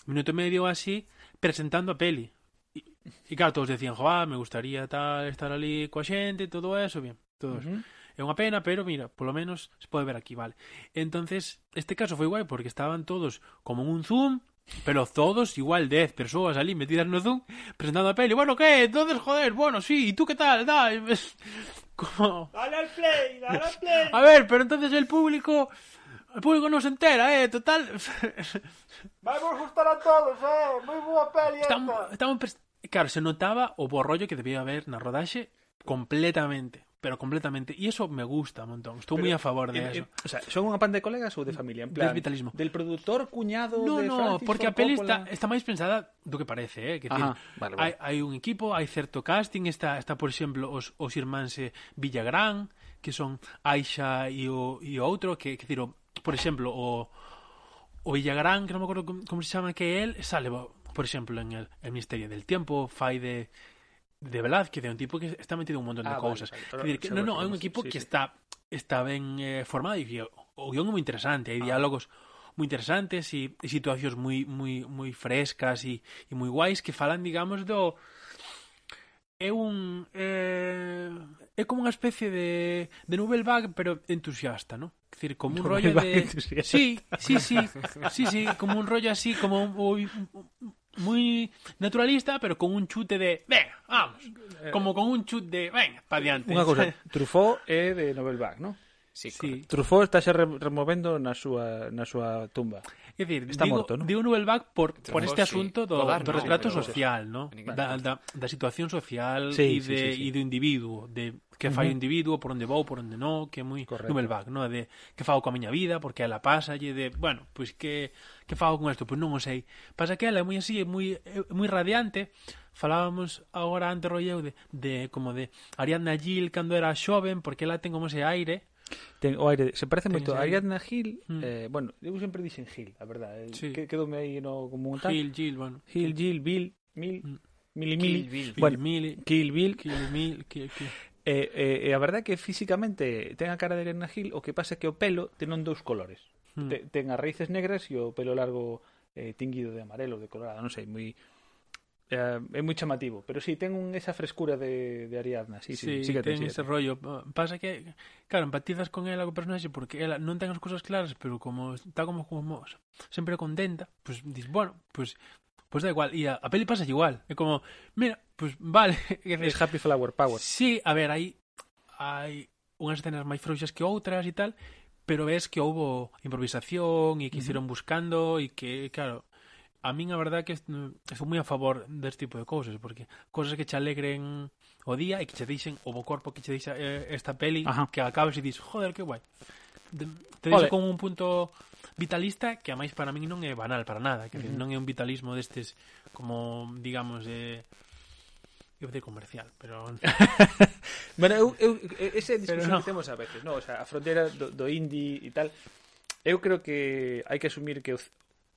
minuto e medio así presentando a peli. E, e claro, todos decían, "Joa, me gustaría tal estar ali coa xente, todo eso, bien, todos." Uh -huh. É unha pena, pero mira, polo menos se pode ver aquí, vale. Entonces, este caso foi guai porque estaban todos como en un Zoom, Pero todos, igual 10 persoas ali metidas no Zoom, presentando a peli. Bueno, que? Entonces, joder, bueno, sí, ¿y tú qué tal? Da, es... (laughs) Como... Dale al play, dale al play. A ver, pero entonces el público... El público no se entera, eh, total. (laughs) Vai vos gustar a todos, eh. Moi boa peli esta. Estamos, estamos, claro, se notaba o bo rollo que debía haber na rodaxe completamente pero completamente. Y eso me gusta un montón. Estou moi a favor de eh, eso. Eh, o sea, son unha pan de colegas ou de familia? En plan, vitalismo. Del productor cuñado no, de No, no, porque Ford a peli Coppola... está, está máis pensada do que parece. Eh? Que Ajá, decir, vale, vale. Hai, un equipo, hai certo casting. Está, está por exemplo, os, os irmáns eh, Villagrán, que son Aisha e o, e o outro, que, que diro, por exemplo, o, o Villagrán, que non me acordo como, como se chama que é el, sale, por exemplo, en el, el Misterio del Tiempo, fai de de Velázquez, é un tipo que está metido en un montón de ah, cousas. Vale, vale, decir, que, no, no, é un equipo sí, que sí. está está ben eh, formado e que o guión é moi interesante, hai ah. diálogos moi interesantes e, e situacións moi moi moi frescas e, e moi guais que falan, digamos, do é un eh, é como unha especie de de novel bag pero entusiasta, ¿no? Es decir, como un novel rollo de entusiasta. Sí, sí, sí. Sí, sí, como un rollo así, como un, un, muy naturalista, pero con un chute de venga, vamos. Eh. Como con un chute de venga, para adelante. Unha cousa, (laughs) Truffaut é de Nobel Bach, non? Sí, sí. Truffaut está xa removendo na súa, na súa tumba. É dicir, está digo, morto, ¿no? digo Nobel Bach por, Truffaut, por este asunto sí. do, Godard, do retrato no, social, no? Da, da, da situación social sí, e, de, sí, sí, sí. e do individuo, de que fai o individuo, por onde vou, por onde non, que é moi Numelbach, no? De que fago coa miña vida, porque ela pasa, e de, bueno, pois que que fago con isto, pois non o sei. Pasa que ela é moi así, é moi é moi radiante. Falábamos agora ante Rolleu de, de como de Ariadna Gil cando era xoven, porque ela ten como ese aire, Ten o aire, se parece moito a Ariadna Gil, mm. eh, bueno, eu sempre dixen Gil, a verdade. Eh, sí. Que, quedoume aí no como un tal. Gil, Gil, bueno. Gil, Gil, Bill, mm. Mil, mm. Mili, Mili. Kill Bill. Bueno, Mili. Kill Bill. Kill Bill. Kill, kill. E, e, e a verdade é que físicamente ten a cara de Elena Gil, o que pasa é que o pelo ten un dous colores. Hmm. Te, ten as raíces negras e o pelo largo eh, tinguido de amarelo, de colorado, non sei, moi eh, é moi chamativo, pero si sí, ten un, esa frescura de, de Ariadna, sí, sí, sí, sí que ten, ten ese rollo. Pasa que, claro, empatizas con ela o personaxe porque ela non ten as cousas claras, pero como está como como sempre contenta, pois pues, dis, bueno, pois pues, Pois pues da igual, e a, a peli pasa igual. É como, mira, Pues vale. (laughs) Es Happy Flower Power. Sí, a ver, hai, hai unhas escenas máis frouxas que outras e tal, pero ves que houbo improvisación e que hicieron uh -huh. buscando e que, claro, a min a verdad que estou mm, moi a favor deste tipo de cousas, porque cousas que che alegren o día e que che deixen o bo corpo que che deixa eh, esta peli Ajá. que acabes e dis, joder, que guai. De, te deixa con un punto vitalista que a máis para min non é banal para nada, que uh -huh. non é un vitalismo destes como digamos de eh, Eu de comercial, pero... (laughs) bueno, eu, eu, ese discusión no. que temos a veces, no? o sea, a fronteira do, do indie e tal, eu creo que hai que asumir que o,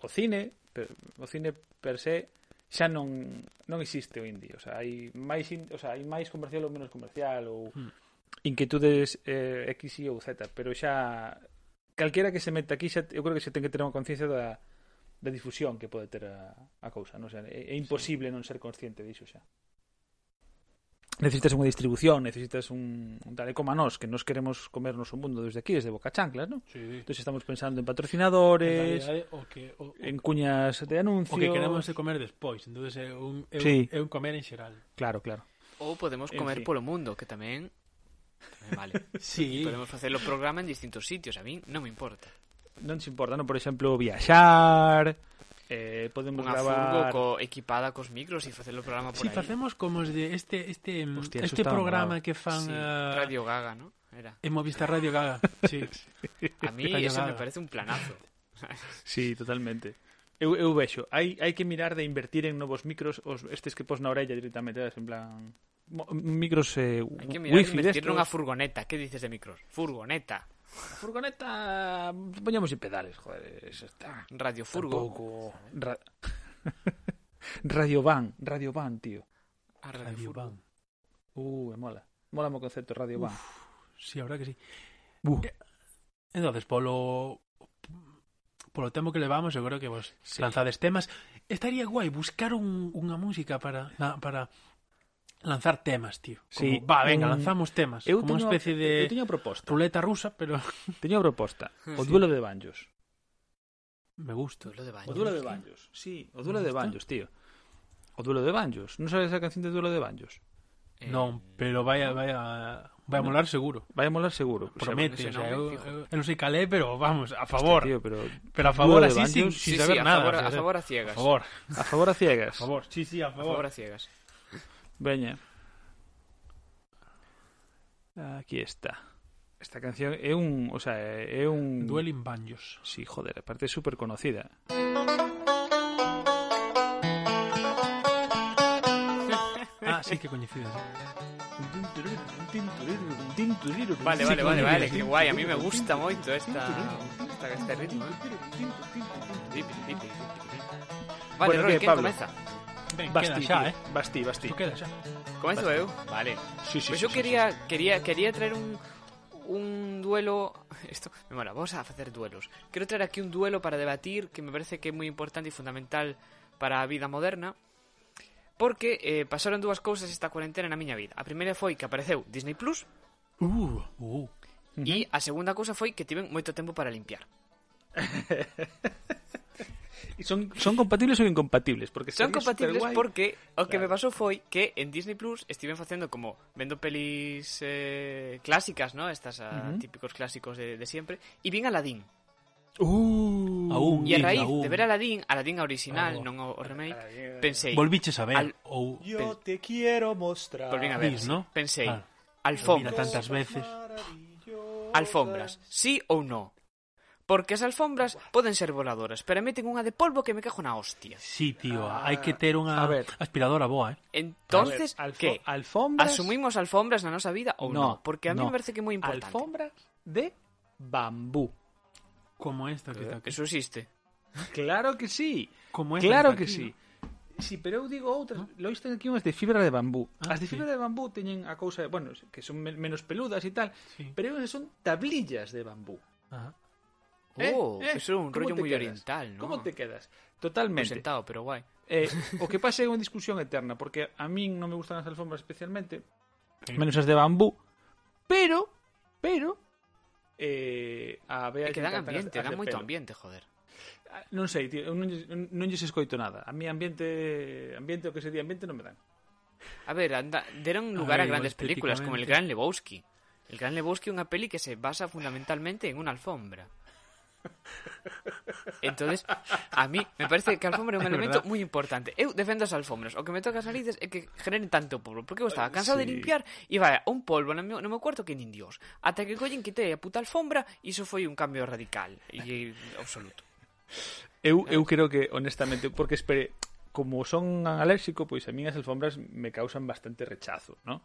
o cine, o cine per se, xa non non existe o indie, o sea, hai máis, in, o sea, hai máis comercial ou menos comercial ou hmm. inquietudes eh, X, Y ou Z, pero xa calquera que se meta aquí xa, eu creo que xa ten que ter unha conciencia da, da difusión que pode ter a, a cousa, non? O sea, é, é imposible sí. non ser consciente diso xa necesitas unha distribución, necesitas un, un tal, como a nós, que nos queremos comernos o mundo desde aquí, desde Boca Chanclas, ¿no? Sí. Entonces estamos pensando en patrocinadores, en, realidad, o que, o, en cuñas de anuncios... O que queremos de comer despois, entonces é un, é, sí. un, é un comer en xeral. Claro, claro. Ou podemos comer en fin. polo mundo, que tamén... tamén vale. (laughs) sí. Podemos facer o programa en distintos sitios, a mí non me importa. Non se importa, non? Por exemplo, viaxar eh, podemos Unha gravar co, equipada cos micros e facer o programa por si sí, aí. facemos como os de este este Hostia, este programa que fan sí, uh... Radio Gaga, ¿no? Era. En Movistar Radio Gaga. (laughs) Sí. A mí Radio eso Gaga. me parece un planazo. (laughs) sí, totalmente. Eu, eu vexo, hai, hai que mirar de invertir en novos micros, os, estes que pos na orella directamente, en plan, micros eh, hai que mirar wifi de invertir nunha furgoneta, que dices de micros? Furgoneta. A furgoneta mm, poñamos pedales, joder, eso está. Radio Furgo. Tampoco... Ra... (laughs) Radio Van, Radio Van, tío. A Radio, Radio Van. Uh, mola. Mola o mo concepto Radio Uf, Van. Sí, ahora que sí. Uh. Eh, entonces, polo polo tempo que levamos, eu creo que vos sí. lanzades temas. Estaría guai buscar un, unha música para na, para lanzar temas, tío. Como, sí. Va, venga, mm, lanzamos temas. Eu como teño, unha especie de eu teño proposta. ruleta rusa, pero... (laughs) Teño a proposta. (laughs) O duelo de banjos. Me gusta. O duelo de banjos. O duelo de banjos. Sí, o duelo de banjos, tío. O duelo de banjos. Non sabes a canción de duelo de banjos? Eh... Non, pero vai a, vai a, vai a molar seguro. Vai a molar seguro. Promete, o sea, eu, eu, eu non sei calé, pero vamos, a favor. Hostia, tío, pero, pero a favor así sin, sin sí, saber sí, a nada. Favor, a favor a ciegas. A favor. A favor a ciegas. A favor, sí, sí, a favor. A favor a ciegas. Veña. Aquí está. Esta canción é un, o sea, é un Dueling Banjos. Sí, joder, aparte é super conocida. Ah, sí que coñecidas. Vale, vale, vale, vale, que guai, a mí me gusta moito esta, esta este ritmo. Vale, Bueno, Roy, que, Pablo? comeza? Ben, Basti, queda xa, eh? Basti, Basti. Isto queda xa. Comezo eu? Vale. Sí, sí, pois pues sí, eu sí, quería, sí, quería, quería traer un un duelo Esto, me mola, vamos a facer duelos Quero traer aquí un duelo para debatir Que me parece que é moi importante e fundamental Para a vida moderna Porque eh, pasaron dúas cousas esta cuarentena na miña vida A primeira foi que apareceu Disney Plus uh, uh, uh. E a segunda cousa foi que tiven moito tempo para limpiar (laughs) E son, son compatibles ou incompatibles? Porque son compatibles porque o que claro. me pasou foi que en Disney Plus estiven facendo como vendo pelis eh, clásicas, ¿no? Estas ah, uh -huh. típicos clásicos de, de siempre, e vin Aladdin. Uh, aún, e a raíz aún. de ver Aladdin, Aladdin original, oh, non o, o remake, Aladdin, pensei... Volviches a ver? Al, ou, oh, yo te quiero mostrar. Volvín a ver, sí, ¿no? pensei, ah, alfombras. tantas veces. Alfombras, sí ou no? Porque as alfombras poden ser voladoras, pero meten unha de polvo que me cago na hostia. Sí, tío, hai que ter unha a ver. aspiradora boa, eh. Entonces, ver, alfo- que? alfombras- Asumimos alfombras na nosa vida ou No, no? Porque a mí no. me parece que é moi importante. Alfombras de bambú. Como esta que está aquí. Eso existe. Claro que sí. Como esta Claro que aquí, sí. Sí, pero eu digo outras, lo viste aquí unhas de fibra de bambú. Ah, As de sí. fibra de bambú teñen a cousa, de- bueno, que son men- menos peludas e tal, Sí. pero esas son tablillas de bambú. Ajá. Eh, Oh, eh, eso é un ¿cómo rollo quedas? oriental, ¿no? Como te quedas? Totalmente. sentado, pero guai. Eh, (laughs) o que pasa é unha discusión eterna, porque a min non me gustan as alfombras especialmente, menos as de bambú, pero, pero, eh, a Bea É que dan ambiente, dan moito ambiente, joder. Ah, Non sei, tío, non, lles- non lles escoito nada. A mí ambiente, ambiente o que se di ambiente non me dan. A ver, anda, deron lugar a, ver, grandes películas como El. Gran Lebowski. El Gran Lebowski é unha peli que se basa fundamentalmente en unha alfombra. Entonces, a mí me parece que a alfombra é un (laughs) elemento moi importante. Eu defendo as alfombras. O que me toca as narices é que generen tanto polvo. Porque eu estaba cansado sí. de limpiar e vai un polvo no meu, no meu cuarto que nin dios. Ata que collen quitei a puta alfombra, iso foi un cambio radical e absoluto. Eu, eu creo que, honestamente, porque espere, como son alérxico, pois a min as alfombras me causan bastante rechazo, ¿no?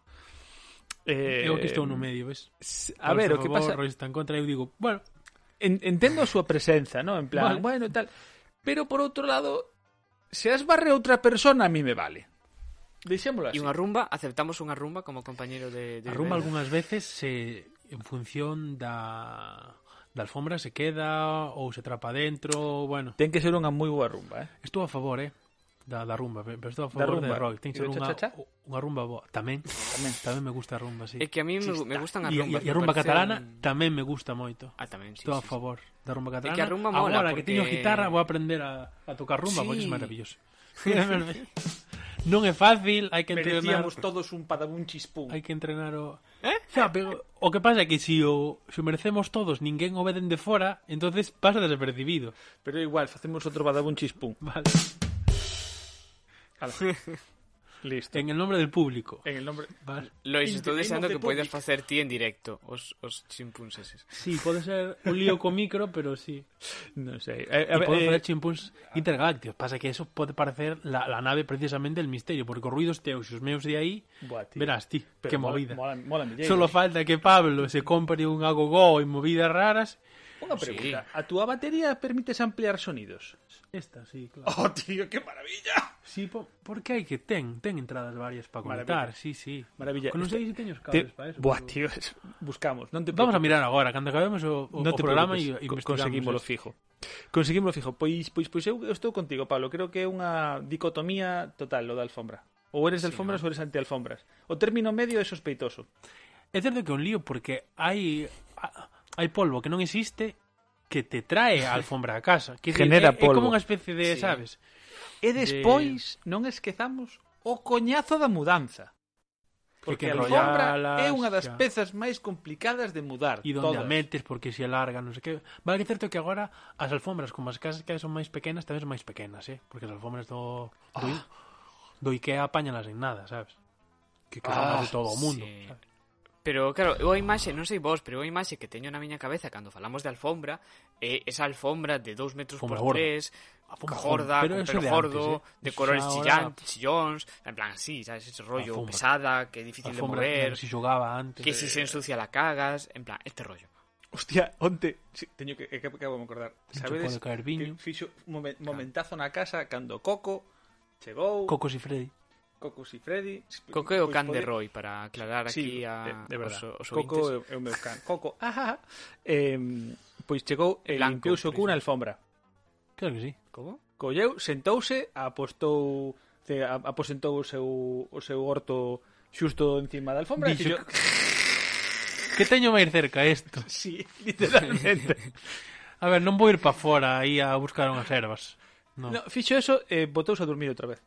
Eh, eu que estou no eh, medio, ves? A ver, favor, o que pasa... Roy está en contra, eu digo, bueno, en, entendo a súa presenza, ¿no? En plan, vale. bueno, tal. Pero por outro lado, se as barre outra persona, a mí me vale. Deixémolo así. E unha rumba, aceptamos unha rumba como compañero de... de a rumba algunhas veces se en función da da alfombra se queda ou se trapa dentro, bueno. Ten que ser unha moi boa rumba, eh. Estou a favor, eh da, da rumba, pero estou a favor da de rock, ten que ser unha, unha rumba boa. Tamén, tamén, tamén me gusta a rumba, sí. É que a mí me, me gustan as rumbas. E a rumba catalana un... tamén me gusta moito. Ah, tamén, sí. Estou sí, a favor sí. da rumba catalana. É que a rumba mola, Agora porque... que teño guitarra vou aprender a, a tocar rumba, sí. porque é maravilloso. (laughs) non é fácil, hai que entrenar. Merecíamos todos un padabun chispún. Hai que entrenar o ¿Eh? Xa, pero o que pasa é que se si o, se o merecemos todos, ninguén o veden de fora, entonces pasa desapercibido. Pero igual, facemos outro badabun chispún. Vale. Listo. En el nombre del público. En el nombre... Vale. Lois, In estou deseando que public. facer ti en directo os, os chimpuns eses. Sí, pode ser un lío co micro, pero sí. Non sei. Eh, a ver, pode eh, facer chimpuns intergalácticos. Pasa que eso pode parecer la, la nave precisamente el misterio, porque os ruidos teus e os meus de aí, Buah, tío. verás ti, Pero que mola- movida. mola- mola milleiro. Solo falta que Pablo se compre un agogó e movidas raras. Unha pregunta. Sí. A túa batería permites ampliar sonidos? Esta, sí, (laughs) claro. Oh, tío, que maravilla. Sí, po porque hai que ten, ten entradas varias para conectar, maravilla. sí, sí. Maravilla. Con non sei se teño os cables te... para eso. Buah, pero... tío, es... buscamos. Non te preocupes. Vamos a mirar agora, cando acabemos o, o, no o programa e Conseguímoslo fijo. Conseguímoslo fijo. Pois, pois, pois eu estou contigo, Pablo. Creo que é unha dicotomía total lo da alfombra. Ou eres de alfombras sí, no. ou eres anti-alfombras. O término medio é sospeitoso. É certo que é un lío porque hai hai polvo que non existe que te trae a alfombra a casa. Que Genera é, polvo. É como unha especie de, sí. sabes? E despois, de... non esquezamos o coñazo da mudanza. Porque, porque a alfombra las... é unha das pezas máis complicadas de mudar. E donde todas. a metes, porque se alarga, non sei que... Vale que certo que agora as alfombras, como as casas que son máis pequenas, tamén son máis pequenas, eh? Porque as alfombras do, do, oh. do Ikea apañalas en nada, sabes? Que, que ah, de todo o mundo, sí. sabes? Pero claro, eu a imaxe, non sei vos, pero eu a imaxe que teño na miña cabeza cando falamos de alfombra é esa alfombra de 2 metros Alfombra por gorda. 3, Alfombra gorda, gorda, pero con pelo de gordo, antes, eh. de Eso colores chillantes, chillóns, en plan así, sabes, ese rollo Alfombra. pesada, que é difícil de Alfombra mover, que si xogaba antes. que si se ensucia la cagas, en plan, este rollo. Hostia, onte, sí, teño que, que, que acabo de acordar. Sabedes que fixo un momen- momentazo na casa cando Coco chegou, Cocos y Freddy. Cocos e Freddy. Coco é o pois can poder... de Roy, para aclarar sí, aquí a... de, de os, os Coco ouvintes. é o meu can. Coco, (laughs) ah. Eh, pois chegou e limpiou o cunha alfombra. Claro que sí. Como? Colleu, sentouse, apostou se aposentou o seu o seu horto xusto encima da alfombra Dixo... yo... que teño máis cerca isto? (laughs) Sí, literalmente. (laughs) a ver, non vou ir para fora aí a buscar unhas ervas. No. no fixo eso e eh, botouse a dormir outra vez.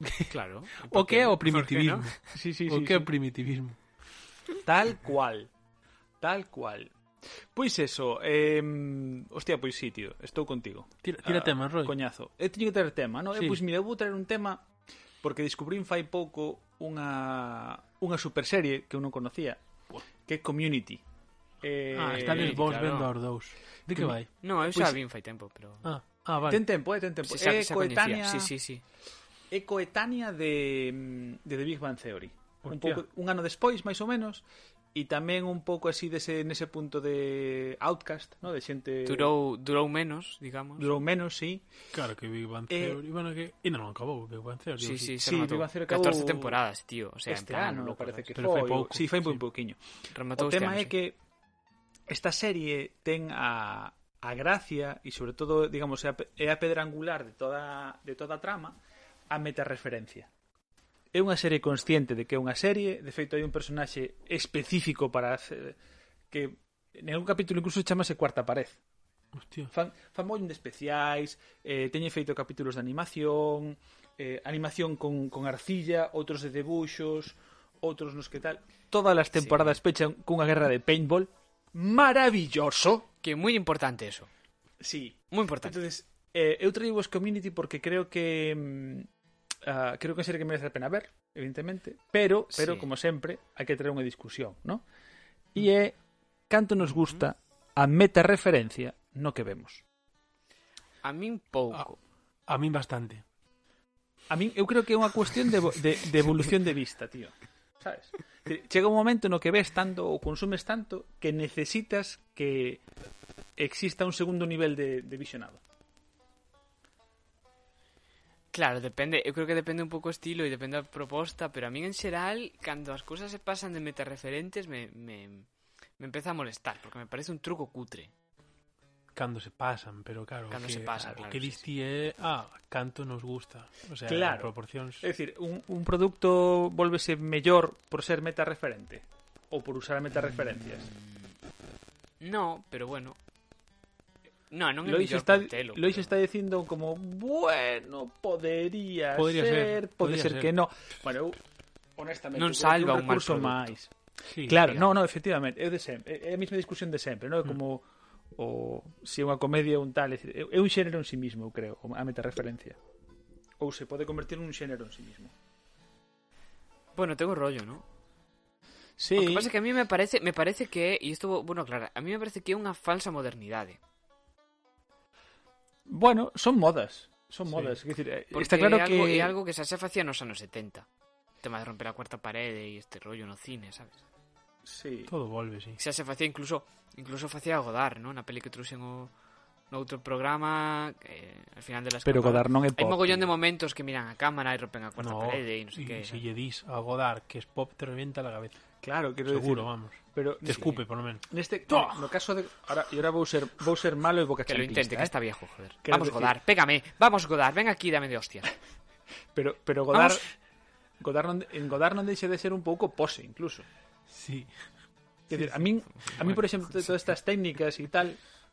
(laughs) Claro. o qué o primitivismo. No? (laughs) Sí, sí, o sí, qué o primitivismo. Tal cual. Tal cual. Pois eso, eh, hostia, pois sí, tío, estou contigo. Tira, tira ah, tema, Roy. Coñazo. Eu teño que ter tema, non? Sí. Eh, pois mira, eu vou traer un tema porque descubrín fai pouco unha unha super serie que eu non conocía, que é Community. Eh, ah, estades vos claro. vendo os dous. De que mm. vai? Non, eu xa pues, vin fai tempo, pero... Ah, ah vale. Ten tempo, eh, ten tempo. Si, eh, coetánea... Sí, sí, sí é coetánea de, mm, de The Big Bang Theory. Un, pouco, un ano despois, máis ou menos, e tamén un pouco así dese nese punto de Outcast, no, de xente Durou durou menos, digamos. Durou menos, sí. Claro que Big Bang eh, Theory, eh... bueno, que ainda non acabou Big Bang Theory. Sí, sí, sí, sí Big Bang Theory acabou 14 temporadas, tío, o sea, este en plan, ano, no parece que Pero foi, foi pouco, sí, foi sí. un pouquiño. Rematou o tema este ano, é sí. que esta serie ten a a gracia e sobre todo, digamos, é a, é a pedra angular de toda de toda a trama a metareferencia. É unha serie consciente de que é unha serie, de feito hai un personaxe específico para hacer, que en algún capítulo incluso chamase cuarta pared. Hostia. Fan, fan mollón de especiais, eh, teñen feito capítulos de animación, eh, animación con, con arcilla, outros de debuxos, outros nos que tal. Todas as temporadas sí. pechan cunha guerra de paintball. Maravilloso. Que moi importante eso. Sí. Moi importante. Entonces, eh, eu traio vos community porque creo que mm, ah, creo que é serie que merece a pena ver, evidentemente, pero, pero sí. como sempre, hai que traer unha discusión, ¿no? Mm. E é canto nos gusta a meta-referencia no que vemos. A min pouco. A, a min bastante. A min eu creo que é unha cuestión de, de, de evolución de vista, tío. Sabes? Chega un momento no que ves tanto ou consumes tanto que necesitas que exista un segundo nivel de, de visionado. Claro, depende, eu creo que depende un pouco o estilo e depende da proposta, pero a min en xeral, cando as cousas se pasan de metareferentes, me, me, me empeza a molestar, porque me parece un truco cutre. Cando se pasan, pero claro, Cando que, se pasan, o claro, que é, ah, canto nos gusta. O sea, Claro. proporcións. É dicir, un, un produto volvese mellor por ser meta-referente ou por usar meta-referencias. No, pero bueno. No, non é Lois mellor está, Costello. Lois pero... está dicindo como, bueno, podería, podería ser, ser, pode ser, ser que no. Bueno, eu, honestamente, non salva un, un recurso máis. Sí, claro, digamos. no, no, efectivamente, é de sempre, é a mesma discusión de sempre, non? É mm. como mm. o se é unha comedia ou un tal, é un xénero en si sí mismo, eu creo, a metareferencia. Ou se pode convertir nun xénero en si sí mismo. Bueno, tengo rollo, ¿no? Sí. Lo que pasa é que a mí me parece, me parece que, e isto, bueno, claro, a mí me parece que é unha falsa modernidade. Bueno, son modas. Son modas. Sí. Decir, eh, está claro é algo, que... É algo que xa se facía nos anos 70. O tema de romper a cuarta parede e este rollo no cine, sabes? Sí. Todo volve, sí. Xa se facía incluso incluso facía Godard, ¿no? Na peli que trouxen o no outro programa eh, al final de la escapada. Pero Godard non é pop. Hai mogollón tío. de momentos que miran a cámara e rompen a cuarta no, parede e non sei sé que. Si lle dis a Godard que es pop te revienta la cabeza. Claro, quiero Seguro, decir. vamos. Pero te escupe, por lo menos. Neste, ¡Oh! no caso de... Ahora, y ahora vou ser, vou ser malo e vou Que lo intente, ¿eh? que está viejo, joder. Quiero vamos, decir... Godard, pégame. Vamos, Godard, ven aquí, dame de hostia. (laughs) pero, pero Godard... Vamos. Godard non, en Godard non deixe de ser un pouco pose, incluso. Sí. Quer sí, decir, a min, a min por exemplo, todas estas técnicas e tal,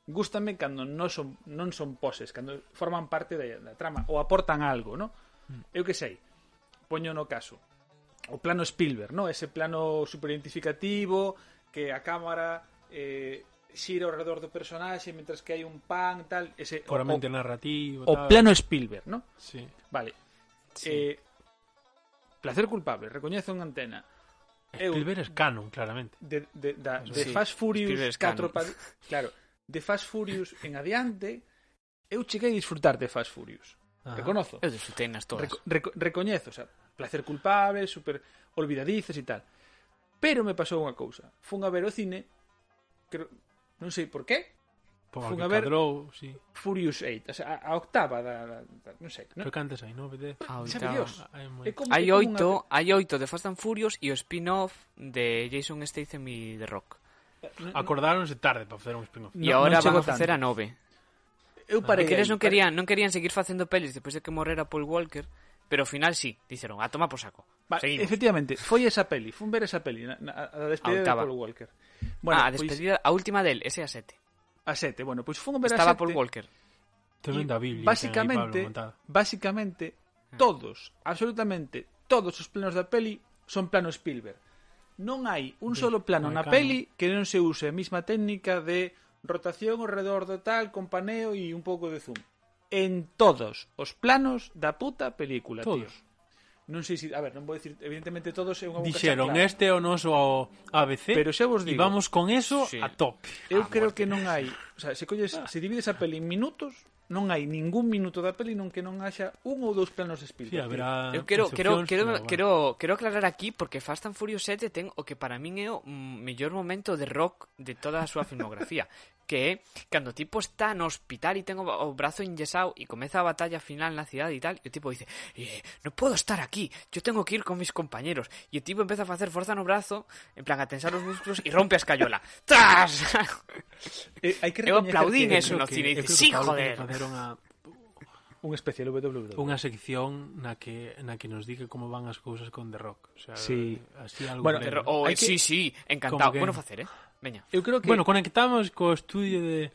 gústame cando non son, non son poses, cando forman parte da, da trama, ou aportan algo, ¿no? Eu que sei, poño no caso, o plano Spielberg, ¿no? Ese plano super identificativo que a cámara eh, xira ao redor do personaxe mentras que hai un pan, tal, ese puramente o, narrativo, o tal. O plano Spielberg, ¿no? Sí. Vale. Sí. Eh, placer culpable, recoñezo en antena. Spielberg eu, canon, claramente. De, de, da, de sí, Fast Furious 4 pa, claro, de Fast Furious en adiante, eu cheguei a disfrutar de Fast Furious. Reconozo. Eu disfrutei nas todas. Reco, reco, recoñezo, o sea, placer culpable, super olvidadices e tal. Pero me pasou unha cousa. Fun a ver o cine, creo, non sei por qué, Por Fun a ver cadrou, sí. Furious 8, o sea, a, a octava da, da, da non sei, non? Pero cantas hai, non? dez? Ah, oitava. Dios, hai oito, unha... hai oito de Fast and Furious e o spin-off de Jason Statham e The Rock. Eh, Acordáronse tarde para facer un spin-off. E no, agora van a facer a nove. Eu ah. parei. Porque eles non querían, non querían seguir facendo pelis despois de que morrera Paul Walker pero ao final sí, dixeron, a ah, toma por saco. Va, Seguimos. efectivamente, foi esa peli, fun ver esa peli, na, na, a despedida a de Paul Walker. Bueno, ah, a despedida, a última del, ese a sete. A sete, bueno, pois fun ver Estaba a sete. Estaba Paul Walker. Tremenda Biblia. Básicamente, básicamente, ah. todos, absolutamente todos os planos da peli son planos Spielberg. Non hai un de, solo plano na peli que non se use a mesma técnica de rotación ao redor do tal, con paneo e un pouco de zoom en todos os planos da puta película, todos. tío. Non sei se, a ver, non vou dicir, evidentemente todos é unha Dixeron, clara. este é o noso ABC. Pero se vos digo, e vamos con eso sí. a top. Eu a creo que non hai, o sea, se colles, se divides a peli en minutos, non hai ningún minuto da peli non que non haxa un ou dous planos de Spielberg. Sí, habrá eu quero quero quero bueno. quero quero aclarar aquí porque Fast and Furious 7 ten o que para min é o mellor momento de rock de toda a súa filmografía, que é cando o tipo está no hospital e ten o, o brazo enyesado e comeza a batalla final na cidade e tal, e o tipo dice, eh, non podo estar aquí, yo tengo que ir con mis compañeros. E o tipo empeza a facer forza no brazo, en plan a tensar os músculos e rompe a escayola. (laughs) ¡Tras! eh, hai que eu aplaudín eso no cine e dice, sí, joder. Unha, un especial WWE. Unha sección na que na que nos diga como van as cousas con The Rock, o sea, sí. así algo. Bueno, Rock, oh, eh, sí, sí, encantado. Que... Bueno facer, eh. Veña. Eu creo que Bueno, conectamos co estudio de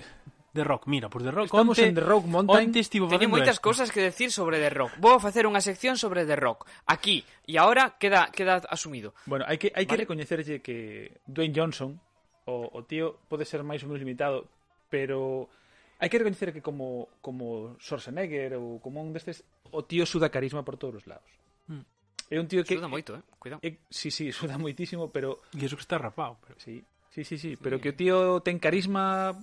de Rock. Mira, por The Rock Estamos onte, en The Rock Mountain. Onte estivo Teño moitas esto. cousas que decir sobre The Rock. Vou facer unha sección sobre The Rock. Aquí e agora queda queda asumido. Bueno, hai que hai vale. que recoñecerlle que Dwayne Johnson o, o tío pode ser máis ou menos limitado, pero hai que recoñecer que como como Schwarzenegger ou como un destes o tío suda carisma por todos os lados. Mm. É un tío que... Suda moito, eh? Cuidado. É, sí, sí, (laughs) suda moitísimo, pero... E iso que está rapado. Pero... Sí, Sí, sí, sí, sí, pero que o tío ten carisma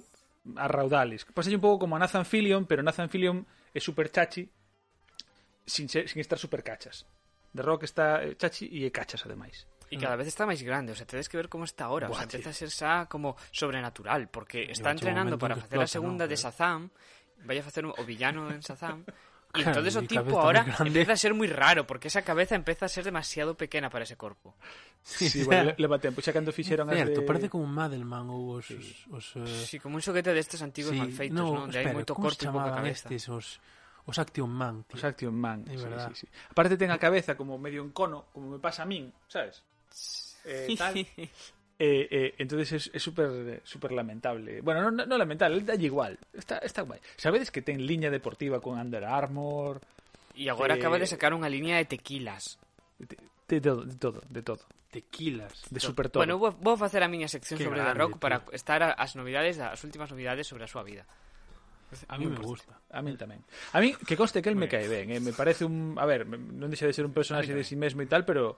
a raudales. Pasa un pouco como a Nathan Fillion, pero Nathan Fillion é super chachi sin, ser, sin estar super cachas. The Rock está eh, chachi e é cachas ademais. E cada vez está máis grande, o sea, tedes que ver como está ahora, Buah, o sea, tío. empeza a ser xa como sobrenatural, porque está Lleva entrenando para facer a segunda no, de Shazam, vai a facer un, o villano en Shazam (laughs) Y entonces el tipo ahora empieza a ser muy raro, porque esa cabeza empieza a ser demasiado pequeña para ese corpo. Sí, sí (laughs) bueno, le, le batean, pois xa cando fixeron Certo, de... parece como un Madelman ou os... Sí. os, uh... Eh, sí, como un xoguete destes antigos sí, mal feitos, no, non? De espera, hai moito corpo e pouca cabeza. Estes, os... Os Action Man. Tío. Os Action Man, é sí, verdad. sí, sí. Aparte ten a cabeza como medio en cono, como me pasa a min, sabes? Eh, tal. (laughs) Eh, eh, entonces es súper super lamentable. Bueno, no, no, no lamentable, dalle igual. Está, está guai. Sabedes que ten liña deportiva con Under Armour? E agora Eh, acaba de sacar unha liña de tequilas. De, de todo, de todo, de todo. Tequilas. De super todo. Bueno, vou, vou facer a miña sección Qué sobre The grande, Rock para tío. estar a- as novidades, as últimas novidades sobre a súa vida. A mí me gusta. A mí tamén. A mí, que conste que el me cae ben, eh? me parece un... A ver, non deixa de ser un personaxe de si mesmo e tal, pero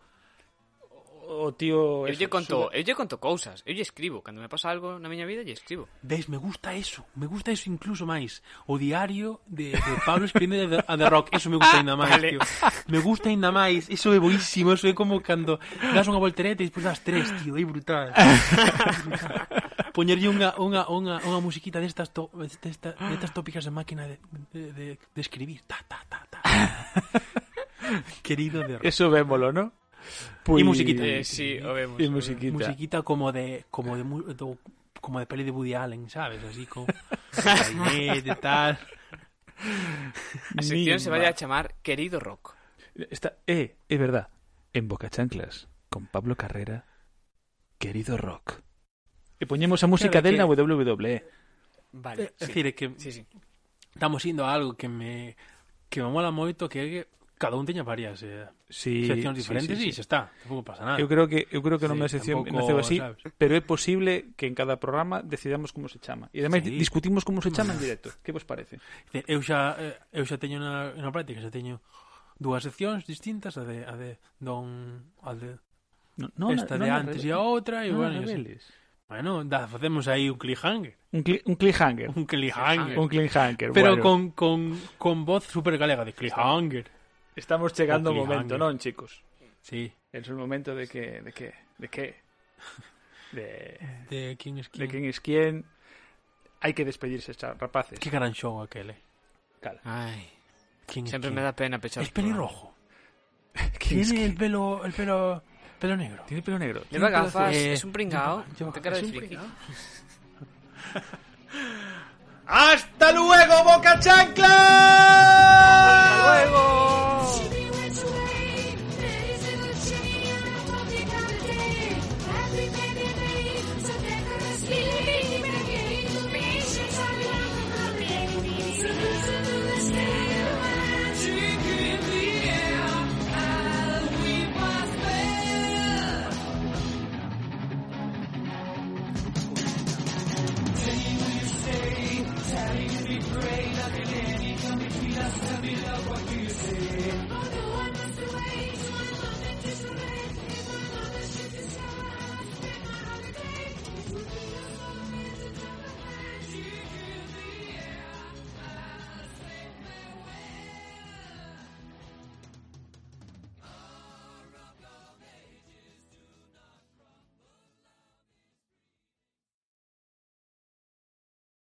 o tío... Eu lle conto, sube... eu lle conto cousas, eu lle escribo, cando me pasa algo na miña vida lle escribo. Ves, me gusta eso, me gusta eso incluso máis. O diario de, de Pablo Espinel de, The Rock, eso me gusta ainda máis, vale. tío. Me gusta ainda máis, eso é boísimo, eso é como cando das unha voltereta e despois das tres, tío, é brutal. (laughs) Poñerlle unha, unha, unha, unha musiquita destas, to, destas, destas tópicas de máquina de, de, de, de escribir. Ta, ta, ta, ta. (laughs) Querido de Rock. Eso vémolo, ¿no? E musiquita. Eh, sí, o vemos. E o musiquita. musiquita como de como de, mu- do- como de peli de Woody Allen, ¿sabes? Así clarinete (laughs) e tal. A sección se Mima. a chamar Querido Rock. Está, eh, é verdad. En Boca Chanclas, con Pablo Carrera, querido rock. E poñemos a música Claro del que- na WWE. Vale. É sí. dicir, é que Sí, sí. estamos indo a algo que me que me mola que é que cada un teña varias eh, sí, seccións diferentes sí, sí, sí. e xa está, tampouco pasa nada. Eu creo que eu creo que non sí, me sección tampouco, naceu así, sabes. pero é posible que en cada programa decidamos como se chama. E ademais sí. discutimos como se chama en directo. Que vos parece? Eu xa eh, eu xa teño na, na práctica, xa teño dúas seccións distintas, a de a de don a de no, no, esta no, de no, antes e a outra e no, bueno, Bueno, da, facemos aí un cliffhanger. Un, cli un cliffhanger. Un cliffhanger. Un cliffhanger. Pero bueno. con, con, con voz super galega de cliffhanger. Estamos chegando O ao momento, non, chicos? Sí. Es el momento de que de que de que (laughs) de De quién es de quién. quién es quién. Hai que despedirse, rapaces. Qué gran show aquel, eh. Cala. Ay, ¿Quién quién? me da pena pechar Es pelirrojo. (laughs) ¿Quién es Tiene el quién? pelo, el pelo, pelo negro. Tiene pelo negro. Lleva gafas, Eh, es un pringao, lleva- cara de un pringao. (laughs) ¡Hasta luego!